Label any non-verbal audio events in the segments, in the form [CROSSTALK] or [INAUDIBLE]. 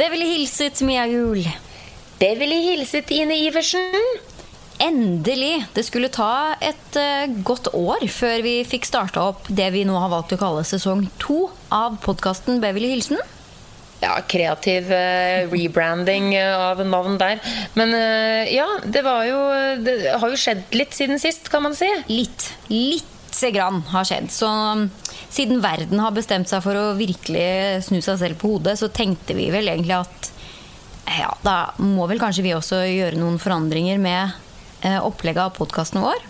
Beverly hilset Mia Juel. Beverly hilset Ine Iversen. Endelig! Det skulle ta et uh, godt år før vi fikk starta opp det vi nå har valgt å kalle sesong to av podkasten Beverly Hilsen. Ja, kreativ uh, rebranding av navn der. Men uh, ja, det var jo Det har jo skjedd litt siden sist, kan man si. Litt. Litt. Lite grann har skjedd. Så um, siden verden har bestemt seg for å virkelig snu seg selv på hodet, så tenkte vi vel egentlig at ja, da må vel kanskje vi også gjøre noen forandringer med Eh, opplegget av podkasten vår.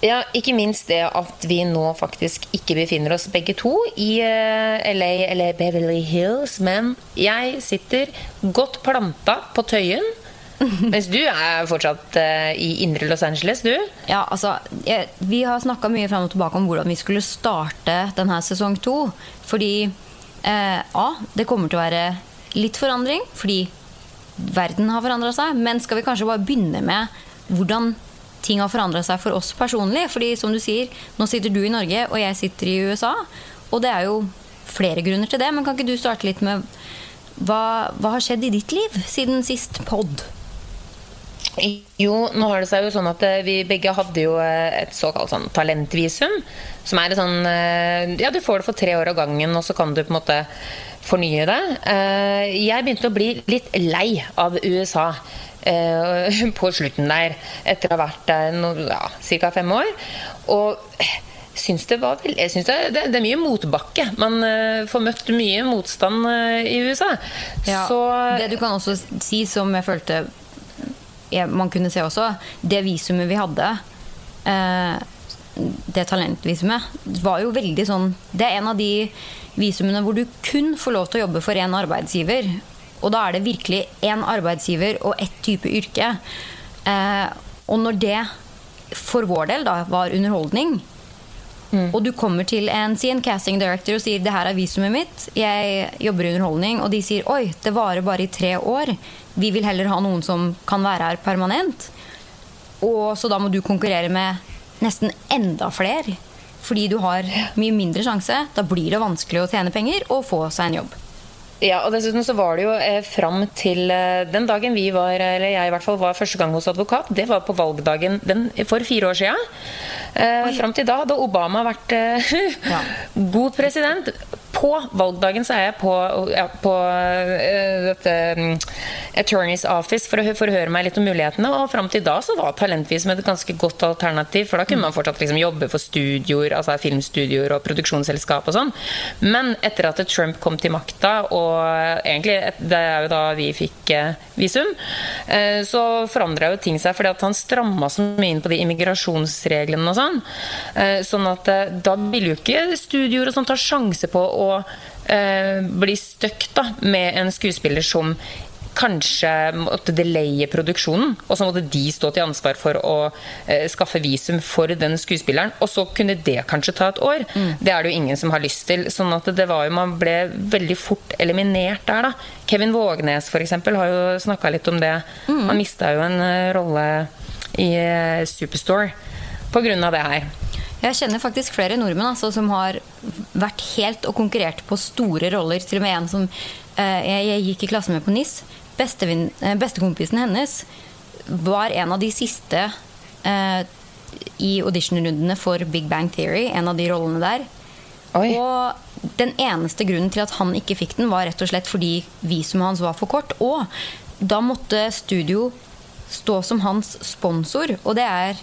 Ja, ikke minst det at vi nå faktisk ikke befinner oss begge to i eh, LA eller Beverly Hills, men jeg sitter godt planta på Tøyen. Mens du er fortsatt uh, i indre Los Angeles, du? Ja, altså jeg, Vi har snakka mye fram og tilbake om hvordan vi skulle starte denne sesong to. Fordi uh, A. Det kommer til å være litt forandring, fordi verden har forandra seg. Men skal vi kanskje bare begynne med hvordan ting har forandra seg for oss personlig. Fordi som du sier, nå sitter du i Norge, og jeg sitter i USA. Og det er jo flere grunner til det. Men kan ikke du starte litt med hva, hva har skjedd i ditt liv siden sist pod? Jo, nå har det seg jo sånn at eh, vi begge hadde jo eh, et såkalt sånn talentvisum. Som er sånn eh, Ja, du får det for tre år av gangen, og så kan du på en måte fornye det. Jeg begynte å bli litt lei av USA. [LAUGHS] På slutten der, etter å ha vært der no, ja, ca. fem år. Og syns det var vel, jeg syns det, det, det, er mye motbakke. Man uh, får møtt mye motstand uh, i USA. Ja, Så, det du kan også si, som jeg følte man kunne se også, det visumet vi hadde uh, det talentvisumet var jo veldig sånn Det er en av de visumene hvor du kun får lov til å jobbe for én arbeidsgiver. Og da er det virkelig én arbeidsgiver og ett type yrke. Eh, og når det for vår del da var underholdning, mm. og du kommer til en, si casting director og sier 'det her er visumet mitt', jeg jobber i underholdning, og de sier 'oi, det varer bare i tre år', vi vil heller ha noen som kan være her permanent', og så da må du konkurrere med nesten enda flere. Fordi du har mye mindre sjanse. Da blir det vanskelig å tjene penger og få seg en jobb. Ja, og dessuten så var det jo eh, fram til eh, den dagen vi var, eller jeg i hvert fall var første gang hos advokat, det var på valgdagen den, for fire år siden. Eh, fram til da hadde Obama vært eh, [LAUGHS] ja. god president på valgdagen så er jeg på, ja, på uh, dette um, Attorneys Office for å forhøre meg litt om mulighetene. Og fram til da så var Talentvisum et ganske godt alternativ, for da kunne man fortsatt liksom jobbe for studioer, altså filmstudioer og produksjonsselskap og sånn. Men etter at Trump kom til makta, og egentlig det er jo da vi fikk uh, visum, uh, så forandra jo ting seg fordi at han stramma så mye inn på de immigrasjonsreglene og sånn. Sånn at da ville jo ikke studioer og sånn ta sjanse på å eh, bli stuck med en skuespiller som kanskje måtte delaye produksjonen. Og så måtte de stå til ansvar for å eh, skaffe visum for den skuespilleren. Og så kunne det kanskje ta et år. Mm. Det er det jo ingen som har lyst til. sånn at det var jo, man ble veldig fort eliminert der, da. Kevin Vågnes f.eks. har jo snakka litt om det. Mm. Han mista jo en uh, rolle i uh, Superstore pga. det her. Jeg kjenner faktisk flere nordmenn altså, som har vært helt og konkurrert på store roller. Til og med en som eh, jeg, gikk i klasse med på NIS. Eh, bestekompisen hennes var en av de siste eh, i auditionrundene for Big Bang Theory. En av de rollene der. Oi. Og den eneste grunnen til at han ikke fikk den, var rett og slett fordi visumet hans var for kort. Og da måtte studio stå som hans sponsor, og det er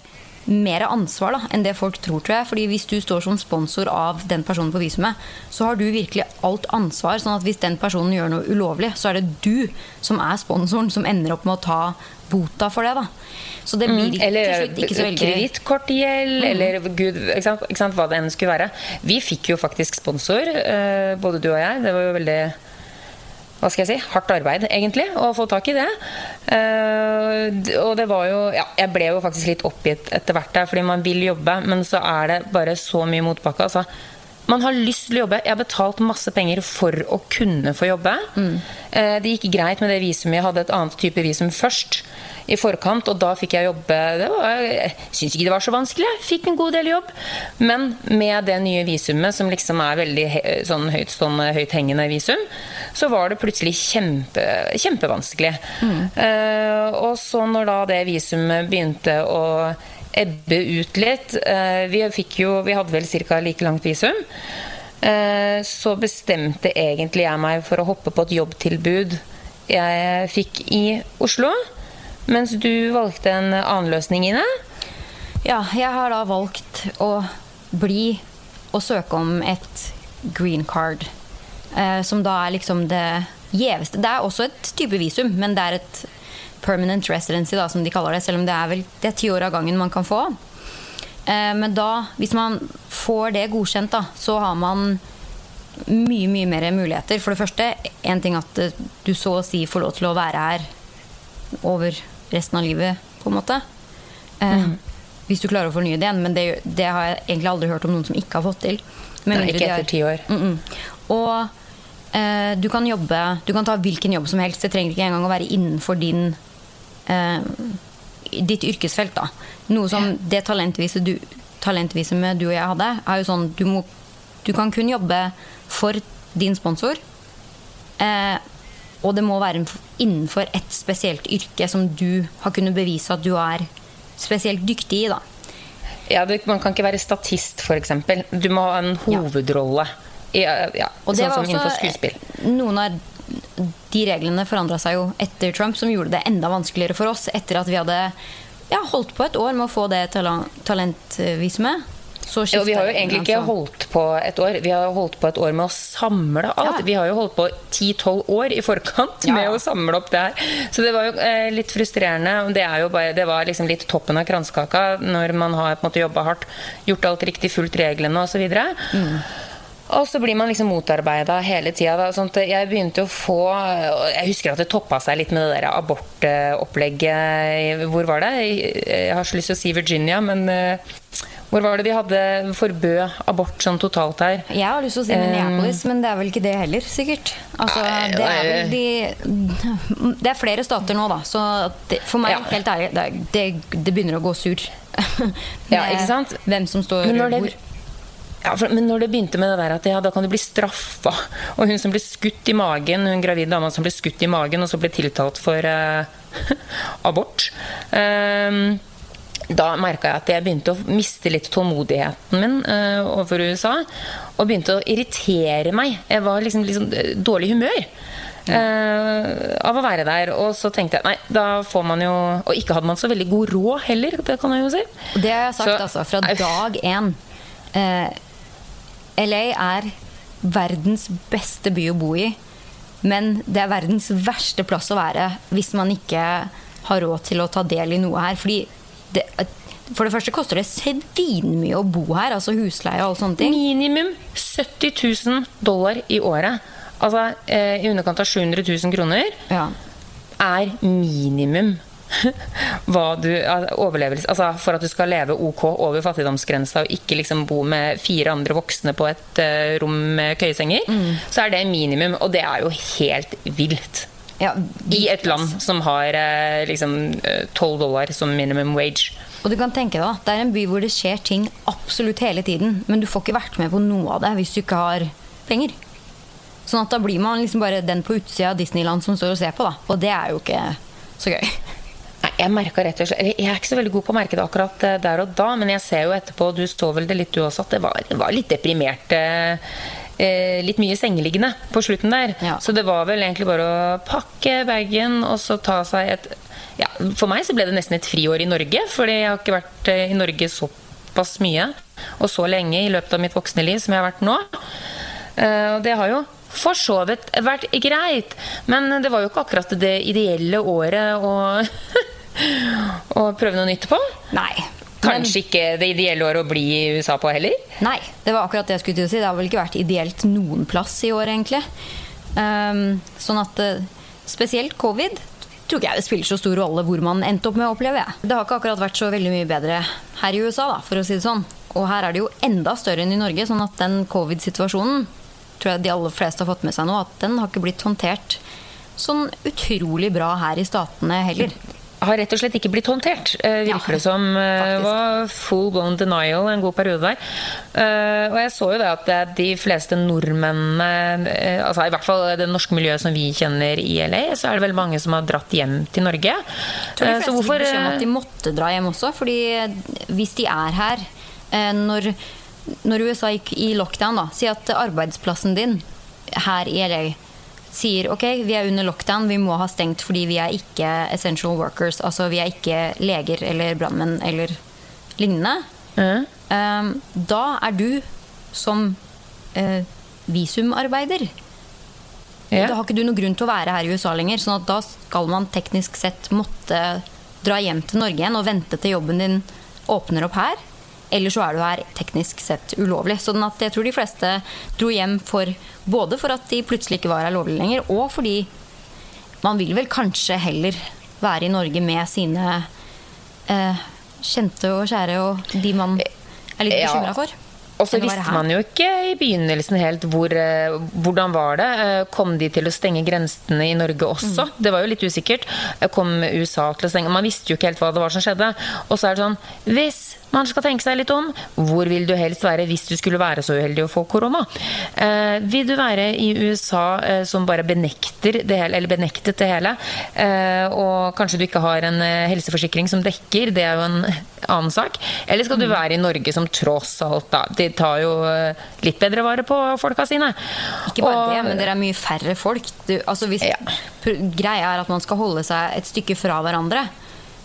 mer ansvar da, enn det folk tror, tror jeg. Fordi hvis du står som sponsor av den personen på visumet, så har du virkelig alt ansvar. sånn at hvis den personen gjør noe ulovlig, så er det du som er sponsoren, som ender opp med å ta bota for det. da. Så det blir mm, eller, til slutt ikke så veldig Kredittkortgjeld, mm. eller gud, ikke sant, ikke sant, hva det enn skulle være. Vi fikk jo faktisk sponsor, eh, både du og jeg. Det var jo veldig hva skal jeg si, hardt arbeid, egentlig, å få tak i det. Uh, og det var jo ja, Jeg ble jo faktisk litt oppgitt etter hvert der, fordi man vil jobbe, men så er det bare så mye motbakke. Altså. Man har lyst til å jobbe. Jeg har betalt masse penger for å kunne få jobbe. Mm. Uh, det gikk greit med det visumet. Jeg hadde et annet type visum først. i forkant, og da fikk jeg jobbe det var, Jeg syns ikke det var så vanskelig, jeg fikk en god del jobb. Men med det nye visumet, som liksom er veldig sånn høytstående, høythengende visum, så var det plutselig kjempe, kjempevanskelig. Mm. Uh, og så når da det visumet begynte å ebbe ut litt uh, Vi jo, vi hadde vel ca. like langt visum. Uh, så bestemte egentlig jeg meg for å hoppe på et jobbtilbud jeg fikk i Oslo. Mens du valgte en annen løsning, Ine? Ja, jeg har da valgt å bli og søke om et green card. Eh, som da er liksom det gjeveste. Det er også et type visum, men det er et permanent residency, da, som de kaller det. Selv om det er vel det er ti år av gangen man kan få. Eh, men da, hvis man får det godkjent, da, så har man mye, mye mer muligheter. For det første, en ting at du så å si får lov til å være her over resten av livet, på en måte. Eh, mm. Hvis du klarer å fornye det igjen. Men det, det, har jeg egentlig aldri hørt om noen som ikke har fått til. Nei, ikke etter ti år. Mm -mm. Og eh, du kan jobbe Du kan ta hvilken jobb som helst. Det trenger ikke engang å være innenfor din eh, ditt yrkesfelt. da Noe som det talentviset du, talentviset du og jeg hadde, er jo sånn du, må, du kan kun jobbe for din sponsor. Eh, og det må være innenfor et spesielt yrke som du har kunnet bevise at du er spesielt dyktig i. da. Ja, det, Man kan ikke være statist, f.eks. Du må ha en hovedrolle. Ja. ja, og det sånn var også Noen av de reglene forandra seg jo etter Trump, som gjorde det enda vanskeligere for oss etter at vi hadde ja, holdt på et år med å få det talentvisumet. Ja, vi har jo egentlig ikke holdt på et år. Vi har holdt på et år med å samle alt. Ja. Vi har jo holdt på 10-12 år i forkant med å samle opp det her. Så det var jo eh, litt frustrerende. Det, bare, det, var liksom litt toppen av kransekaka når man har på en måte jobba hardt, gjort alt riktig, fulgt reglene osv. Mm. Og så blir man liksom motarbeida hele tida. Sånn jeg begynte å få Jeg husker at det toppa seg litt med det der abortopplegget. Hvor var det? Jeg har så lyst til å si Virginia, men eh, hvor var det de hadde forbød abort sånn totalt her? Jeg har lyst til å si Minneapolis, um, men det er vel ikke det heller, sikkert. Altså, det er vel de Det er flere stater nå, da. Så det, for meg, ja. helt ærlig, det, det, begynner å gå sur. [LAUGHS] ja, ikke sant? Hvem som står hvor. Ja, for, men når det begynte med det der at ja, da kan du bli straffa Og hun som ble skutt i magen, hun gravide dama som ble skutt i magen og så ble tiltalt for eh, [LAUGHS] abort eh, da merka jeg at jeg begynte å miste litt tålmodigheten min eh, overfor USA. Og begynte å irritere meg. Jeg var liksom, liksom dårlig humør. Uh, av å være der. Og så tenkte jeg nei, da får man jo Og ikke hadde man så veldig god råd heller, det kan jeg jo si. Det har jeg sagt så, altså, fra dag én. Uh, LA er verdens beste by å bo i. Men det er verdens verste plass å være hvis man ikke har råd til å ta del i noe her. Fordi det, for det første koster det svinmye å bo her. Altså husleie og alle sånne ting. Minimum 70 000 dollar i året. Altså eh, i underkant av 700 000 kroner ja. er minimum [LAUGHS] du Altså for at du skal leve ok over fattigdomsgrensa og ikke liksom bo med fire andre voksne på et uh, rom med køyesenger, mm. så er det minimum. Og det er jo helt vilt. Ja, I et land som har uh, liksom 12 eh, dollar som minimum wage. Og du kan tenke deg, Det er en by hvor det skjer ting absolutt hele tiden. Men du får ikke vært med på noe av det hvis du ikke har penger. Sånn at da blir man liksom bare den på utsida av Disneyland som står og ser på. da Og det er jo ikke så gøy. Jeg rett og slett Jeg er ikke så veldig god på å merke det akkurat eh, der og da, men jeg ser jo etterpå, du så vel det litt du også, at det var, det var litt deprimert eh, litt mye sengeliggende på slutten der. Ja. Så det var vel egentlig bare å pakke bagen og så ta seg et ja, For meg så ble det nesten et friår i Norge, fordi jeg har ikke vært eh, i Norge såpass mye og så lenge i løpet av mitt voksne liv som jeg har vært nå. Eh, og det har jo for så vidt vært greit, men det var jo ikke akkurat det ideelle året å, [LAUGHS] å prøve noe nytt på. Nei, Kanskje ikke det ideelle året å bli i USA på heller? Nei, det var akkurat det jeg skulle til å si. Det har vel ikke vært ideelt noen plass i år, egentlig. Um, sånn at uh, spesielt covid tror ikke jeg det spiller så stor rolle hvor man endte opp med å oppleve. Det har ikke akkurat vært så veldig mye bedre her i USA, da, for å si det sånn. Og her er det jo enda større enn i Norge, sånn at den covid-situasjonen tror jeg de aller fleste har fått med seg nå, at den har ikke blitt håndtert sånn utrolig bra her i statene heller. Har rett og slett ikke blitt håndtert, uh, virker det som. Uh, var full blown denial en god periode der. Uh, og jeg så jo det at de fleste nordmennene, altså i hvert fall det norske miljøet som vi kjenner i LA, så er det vel mange som har dratt hjem til Norge. Jeg tror de fleste fikk beskjed om at de måtte dra hjem også, fordi hvis de er her når, når USA gikk i lockdown, da, si at arbeidsplassen din her i LA sier ok, vi er under lockdown, vi må ha stengt fordi vi er ikke essential workers. Altså vi er ikke leger eller brannmenn eller lignende. Mm. Um, da er du som uh, visumarbeider. Yeah. Da har ikke du noen grunn til å være her i USA lenger. sånn at da skal man teknisk sett måtte dra hjem til Norge igjen og vente til jobben din åpner opp her. Eller så er du her teknisk sett ulovlig. Sånn at jeg tror de fleste dro hjem for både for at de plutselig ikke var her lovlig lenger, og fordi man vil vel kanskje heller være i Norge med sine eh, kjente og kjære og de man er litt bekymra for. Og så visste man jo ikke i begynnelsen helt hvor, eh, hvordan var det. Eh, kom de til å stenge grensene i Norge også? Mm. Det var jo litt usikkert. Eh, kom USA til å stenge Man visste jo ikke helt hva det var som skjedde. Og så er det sånn Hvis man skal tenke seg litt om, hvor vil du helst være hvis du skulle være så uheldig å få korona? Eh, vil du være i USA eh, som bare benekter det hele, eller benektet det hele, eh, og kanskje du ikke har en helseforsikring som dekker, det er jo en annen sak. Eller skal du mm. være i Norge som tross alt, da De tar jo litt bedre vare på folka sine. Ikke bare og, det, men dere er mye færre folk. Du, altså hvis, ja. Greia er at man skal holde seg et stykke fra hverandre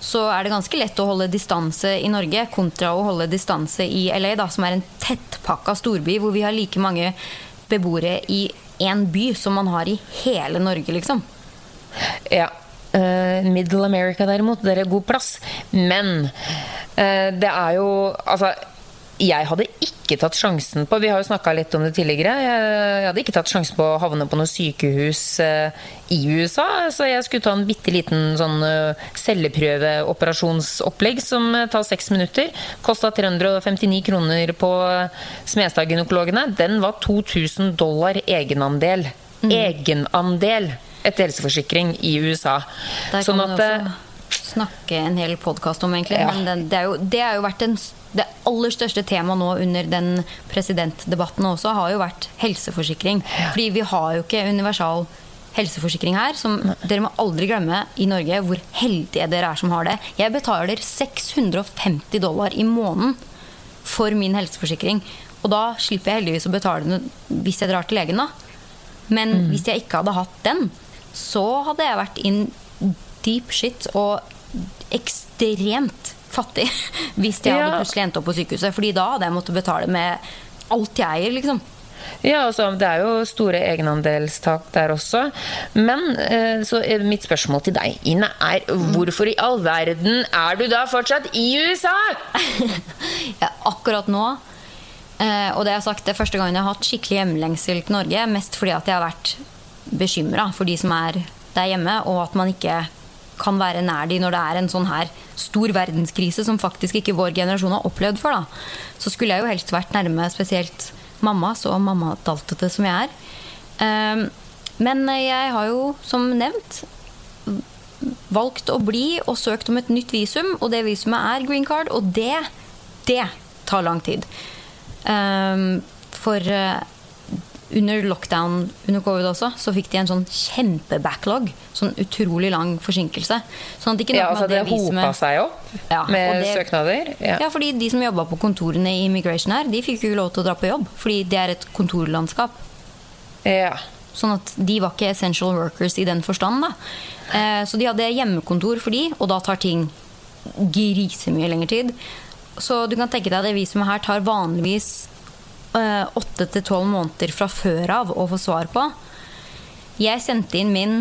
så er det ganske lett å holde distanse i Norge kontra å holde distanse i LA, da, som er en tettpakka storby hvor vi har like mange beboere i én by som man har i hele Norge, liksom. Ja. Uh, Middle America derimot, det er god plass. Men uh, det er jo Altså jeg hadde ikke tatt sjansen på Vi har jo snakka litt om det tidligere. Jeg hadde ikke tatt sjansen på å havne på noe sykehus eh, i USA. Så jeg skulle ta en bitte liten sånn eh, celleprøveoperasjonsopplegg som tar seks minutter. Kosta 359 kroner på Smestad-gynekologene. Den var 2000 dollar egenandel. Mm. Egenandel etter helseforsikring i USA. Der sånn at, eh, snakke en hel podkast om, egentlig. Ja. Men det, det, er jo, det har jo vært en det aller største temaet nå under den presidentdebatten også har jo vært helseforsikring. Fordi vi har jo ikke universal helseforsikring her. Som dere må aldri glemme i Norge hvor heldige dere er som har det. Jeg betaler 650 dollar i måneden for min helseforsikring. Og da slipper jeg heldigvis å betale den hvis jeg drar til legen, da. Men mm. hvis jeg ikke hadde hatt den, så hadde jeg vært in deep shit og ekstremt fattig [LAUGHS] hvis jeg hadde plutselig endt opp på sykehuset. Fordi da hadde jeg måttet betale med alt jeg eier, liksom. Ja, altså, Det er jo store egenandelstak der også. Men eh, så mitt spørsmål til deg, Ine, er hvorfor i all verden er du da fortsatt i USA? [LAUGHS] ja, akkurat nå eh, og det jeg har sagt, det er første gangen jeg har hatt skikkelig hjemlengsel til Norge. Mest fordi at jeg har vært bekymra for de som er der hjemme, og at man ikke kan være nær de når det er en sånn her stor verdenskrise som faktisk ikke vår generasjon har opplevd før. Da. Så skulle jeg jo helst vært nærme spesielt mamma, så mammadaltete som jeg er. Ehm, men jeg har jo, som nevnt, valgt å bli og søkt om et nytt visum, og det visumet er green card, og det, det tar lang tid. Ehm, for eh, under lockdown under covid også, så fikk de en sånn kjempebacklog. Sånn utrolig lang forsinkelse. Sånn at ikke ja, altså det, det hopa seg opp ja, med det, søknader? Ja. ja. fordi de som jobba på kontorene i Immigration her, de fikk jo ikke lov til å dra på jobb. Fordi det er et kontorlandskap. Ja. Sånn at de var ikke essential workers i den forstand. da. Eh, så de hadde hjemmekontor for de, og da tar ting grisemye lengre tid. Så du kan tenke deg at det visumet her tar vanligvis åtte til tolv måneder fra før av å få svar på. Jeg sendte inn min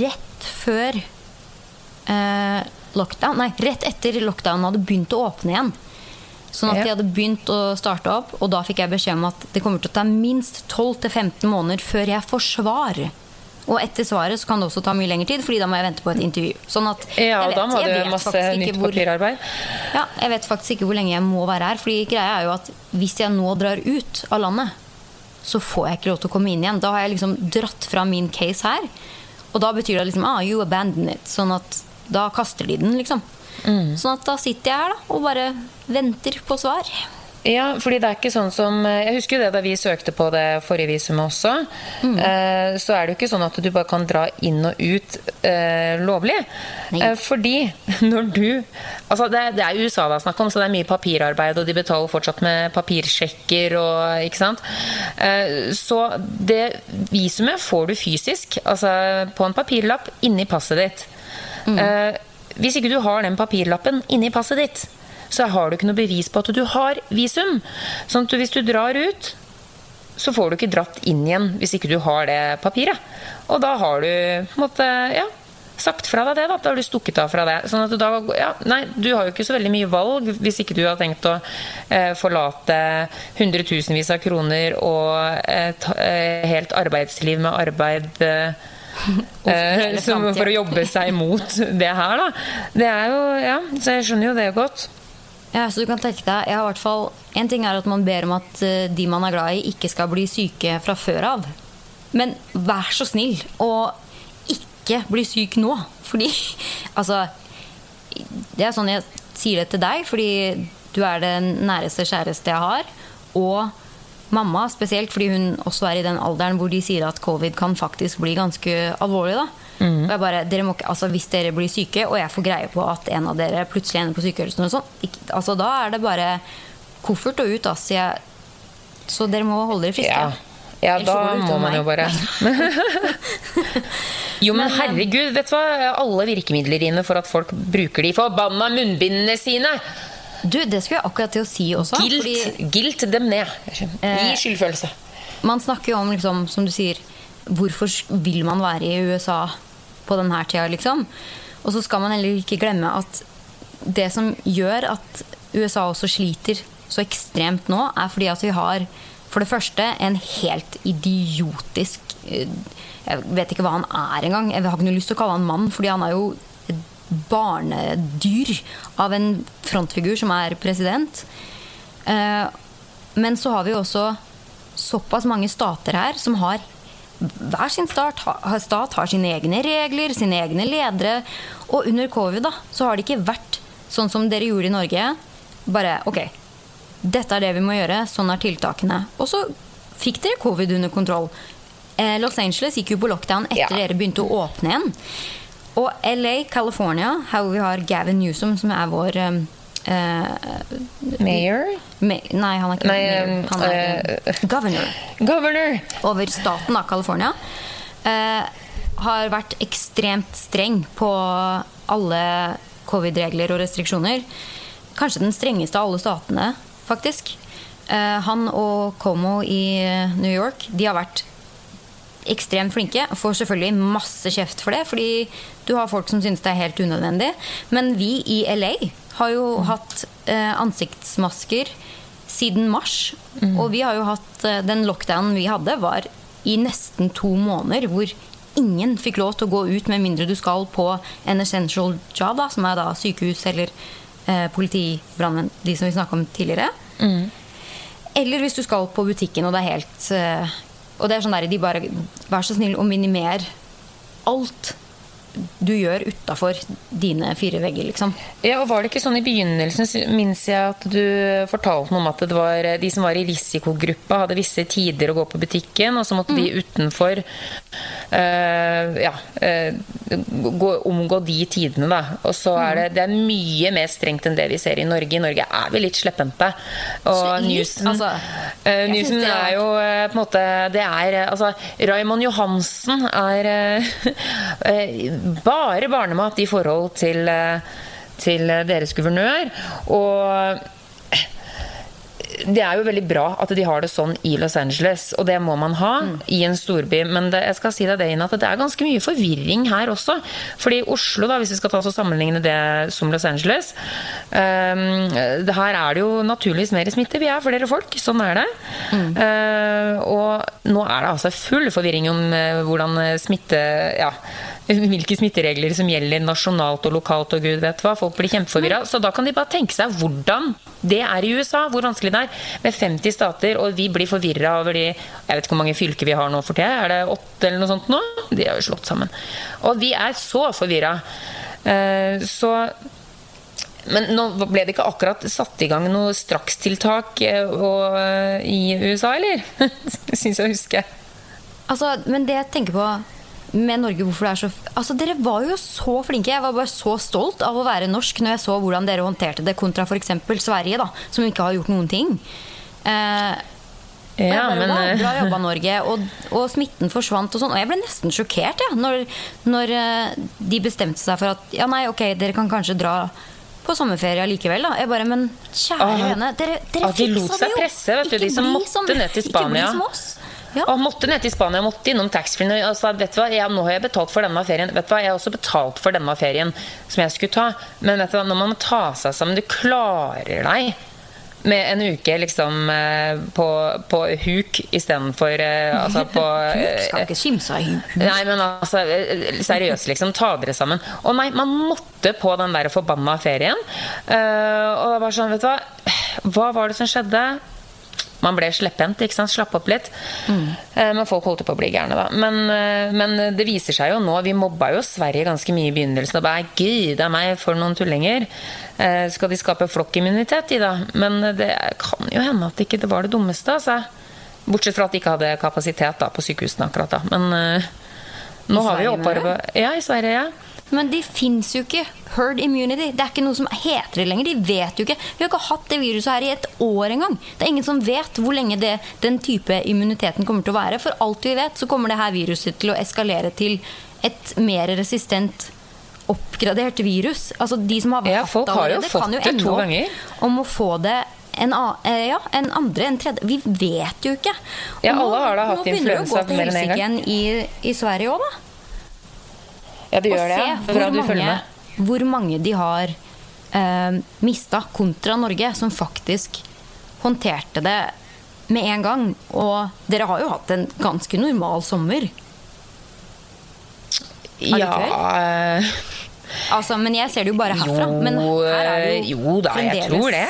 rett før eh, lockdown Nei, rett etter lockdown hadde begynt å åpne igjen. Sånn at de hadde begynt å starte opp, og da fikk jeg beskjed om at det kommer til å ta minst 12-15 måneder før jeg får svar. Og etter svaret så kan det også ta mye lengre tid, Fordi da må jeg vente på et intervju. Sånn at ja, og vet, da må du masse nytt hvor, papirarbeid. Ja, jeg vet faktisk ikke hvor lenge jeg må være her. Fordi greia er jo at hvis jeg nå drar ut av landet, så får jeg ikke lov til å komme inn igjen. Da har jeg liksom dratt fra min case her. Og da betyr det liksom ah, you abandon it. Sånn at da kaster de den, liksom. Mm. Sånn at da sitter jeg her da, og bare venter på svar. Ja, fordi det er ikke sånn som Jeg husker jo det da vi søkte på det forrige visumet også. Eh, så er det jo ikke sånn at du bare kan dra inn og ut eh, lovlig. Eh, fordi [LAUGHS] når du Altså, det, det er USA det er snakk om, så det er mye papirarbeid, og de betaler fortsatt med papirsjekker og Ikke sant? Eh, så det visumet får du fysisk, altså på en papirlapp inni passet ditt. Eh, hvis ikke du har den papirlappen inni passet ditt, så har du ikke noe bevis på at du har visum. Sånn at hvis du drar ut, så får du ikke dratt inn igjen hvis ikke du har det papiret. Og da har du måte, ja, sagt fra deg det. Da, da har du stukket av fra det. Sånn at du da, ja, nei, du har jo ikke så veldig mye valg hvis ikke du har tenkt å eh, forlate hundretusenvis av kroner og et eh, helt arbeidsliv med arbeid eh, [LAUGHS] eh, som, for å jobbe seg mot det her, da. Det er jo, ja, Så jeg skjønner jo det godt. Ja, så du kan tenke deg, jeg har hvert fall En ting er at man ber om at eh, de man er glad i, ikke skal bli syke fra før av. Men vær så snill og ikke bli syk nå. Fordi [LAUGHS] Altså Det er sånn jeg sier det til deg, fordi du er det næreste kjæreste jeg har. Og mamma spesielt, fordi hun også er i den alderen hvor de sier at covid kan faktisk bli ganske alvorlig. da. Og jeg bare, dere må ikke, altså Hvis dere blir syke, og jeg får greie på at en av dere plutselig ender på sykehuset, og sånn, ikke, altså da er det bare koffert og ut. Altså, Jeg, så dere må holde dere friske. Ja. Ja, Ellers da må man jo bare [LAUGHS] Jo, men herregud, vet du hva? Alle virkemidler dine for at folk bruker de forbanna munnbindene sine. Du, det skulle jeg akkurat til å si også. Gilt, fordi gilt dem ned. Gi Eh, skyldfølelse. man snakker jo om, liksom, som du sier, hvorfor vil man være i USA på denne tida, liksom? Og så skal man heller ikke glemme at det som gjør at USA også sliter så ekstremt nå, er fordi at vi har for det første en helt idiotisk eh, Jeg vet ikke hva han er engang. Jeg har ikke noe lyst til å kalle han mann, fordi han er jo et barnedyr av en frontfigur som er president. Eh, Men så har vi jo også såpass mange stater her som har hver sin stat, stat har sine egne regler, sine egne ledere. Og under covid da, så har det ikke vært sånn som dere gjorde i Norge. Bare ok, dette er det vi må gjøre, sånn er tiltakene. Og så fikk dere covid under kontroll. Eh, Los Angeles gikk jo på lockdown etter Ja. dere begynte å åpne igjen. Og LA, California, her hvor vi har Gavin Newsom, som er vår eh, Mayor? Ma Nei, han er ikke Nei, mayor. Han er eh, governor Governor! over staten av California. Eh, har vært ekstremt streng på alle covid-regler og restriksjoner. Kanskje den strengeste av alle statene, faktisk. Eh, han og Como i New York de har vært ekstremt flinke. Får selvfølgelig masse kjeft for det, fordi du har folk som syns det er helt unødvendig. Men vi i LA har jo hatt eh, ansiktsmasker siden mars. Og vi har jo hatt eh, Den lockdownen vi hadde, var i nesten to måneder. Hvor ingen fikk lov til å gå ut med mindre du skal på en essential job, da, som er da sykehus eller eh, politi, brannmenn, de som vi snakka om tidligere. Eller hvis du skal på butikken, og det er helt eh, Og det er sånn der, de bare Vær så snill å minimere alt du gjør utafor dine fire vegger, liksom. Ja, og Var det ikke sånn i begynnelsen, minnes jeg at du fortalte noe om at det var de som var i risikogruppa, hadde visse tider å gå på butikken, og så måtte de utenfor uh, ja, uh, gå, omgå de tidene, da. Og så er det, det er mye mer strengt enn det vi ser i Norge. I Norge er vi litt slepphendte. Og Newsen, altså, uh, Newsen er er- jo eh, på en måte Det er eh, Altså, Raymond Johansen er eh, [LAUGHS] eh, bare barnemat i forhold til, eh, til deres guvernør. Og det er jo veldig bra at de har det sånn i Los Angeles, og det må man ha i en storby. Men det, jeg skal si deg det, Ina, at det er ganske mye forvirring her også. Fordi Oslo, da, hvis vi skal ta oss sammenligne det som Los Angeles um, det Her er det jo naturligvis mer smitte. Vi er flere folk, sånn er det. Eh, og nå er det altså full forvirring om uh, hvordan smitte Ja, [LAUGHS] hvilke smitteregler som gjelder nasjonalt og lokalt og gud vet hva. Folk blir kjempeforvirra. Så da kan de bare tenke seg hvordan det er i USA, hvor vanskelig det er. Med 50 stater, og vi blir forvirra over de Jeg vet ikke hvor mange fylker vi har nå for tida. Er det åtte eller noe sånt nå? De har jo slått sammen. Og vi er så forvirra. Eh, så men nå ble det ikke akkurat satt i gang noe strakstiltak eh, i USA, eller? [LAUGHS] Syns jeg husker. Altså, men det jeg tenker på med Norge, hvorfor det er så Altså, Dere var jo så flinke. Jeg var bare så stolt av å være norsk når jeg så hvordan dere håndterte det kontra f.eks. Sverige, da, som ikke har gjort noen ting. Eh, ja, bare, men wow, Bra jobba, [LAUGHS] Norge. Og, og, smitten forsvant og sånn. Og jeg ble nesten sjokkert ja, når, når de bestemte seg for at ja, nei, ok, dere kan kanskje dra på sommerferie likevel. da. Jeg bare, Men kjære vene, dere, dere fiksa det jo! De presse, vet du. De som måtte som. Ikke bli som oss. Ja. Og måtte ned til Spania, måtte innom taxfree. Altså, vet du hva, jeg, nå har jeg betalt for denne ferien. Vet du hva, Jeg har også betalt for denne ferien som jeg skulle ta. Men vet du hva, når man må ta seg sammen Du klarer deg med en uke liksom eh, på, på huk istedenfor uh, altså på [LAUGHS] Huk Skal ikke kimse av huk. Nei, men altså Seriøst, liksom. Ta dere sammen. Og nei, man måtte på den der forbanna ferien. Og det var sånn, vet du hva Hva var det som skjedde? Man ble slepphendt. ikke? Slapp opp litt. Mm. Men folk holdt på å bli gærne, da. Men, men, det viser seg jo nå Vi mobba jo Sverige ganske mye i begynnelsen. Og bare gud er meg, for noen tullinger. Eh, skal de skape flokkimmunitet de da? Men det kan jo hende at ikke det var det dummeste, altså. Bortsett fra at de ikke hadde kapasitet da, på sykehusene akkurat da. Men nå har vi jo opparbeida Ja, i Sverige, ja. Men de fins jo ikke. Herd immunity. Det er ikke noe som heter det lenger. De vet jo ikke. Vi har ikke hatt det viruset her i et år engang. Det er ingen som vet hvor lenge det, den type immuniteten kommer til å være. For alt vi vet, så kommer det her viruset til å eskalere til et mer resistent oppgradert virus. Altså De som har ja, hatt det allerede, kan jo to ganger. om å få det en, eh, ja, en andre, en tredje Vi vet jo ikke. Og ja, alle har da hatt influensa mer enn én gang. I, I Sverige òg, da. Ja, det gjør det. Se hvor mange, hvor mange de har eh, mista kontra Norge, som faktisk håndterte det med en gang. Og dere har jo hatt en ganske normal sommer. Ja eh, Altså, men jeg ser det jo bare herfra. Jo, men her er det jo, jo da, jeg tror det.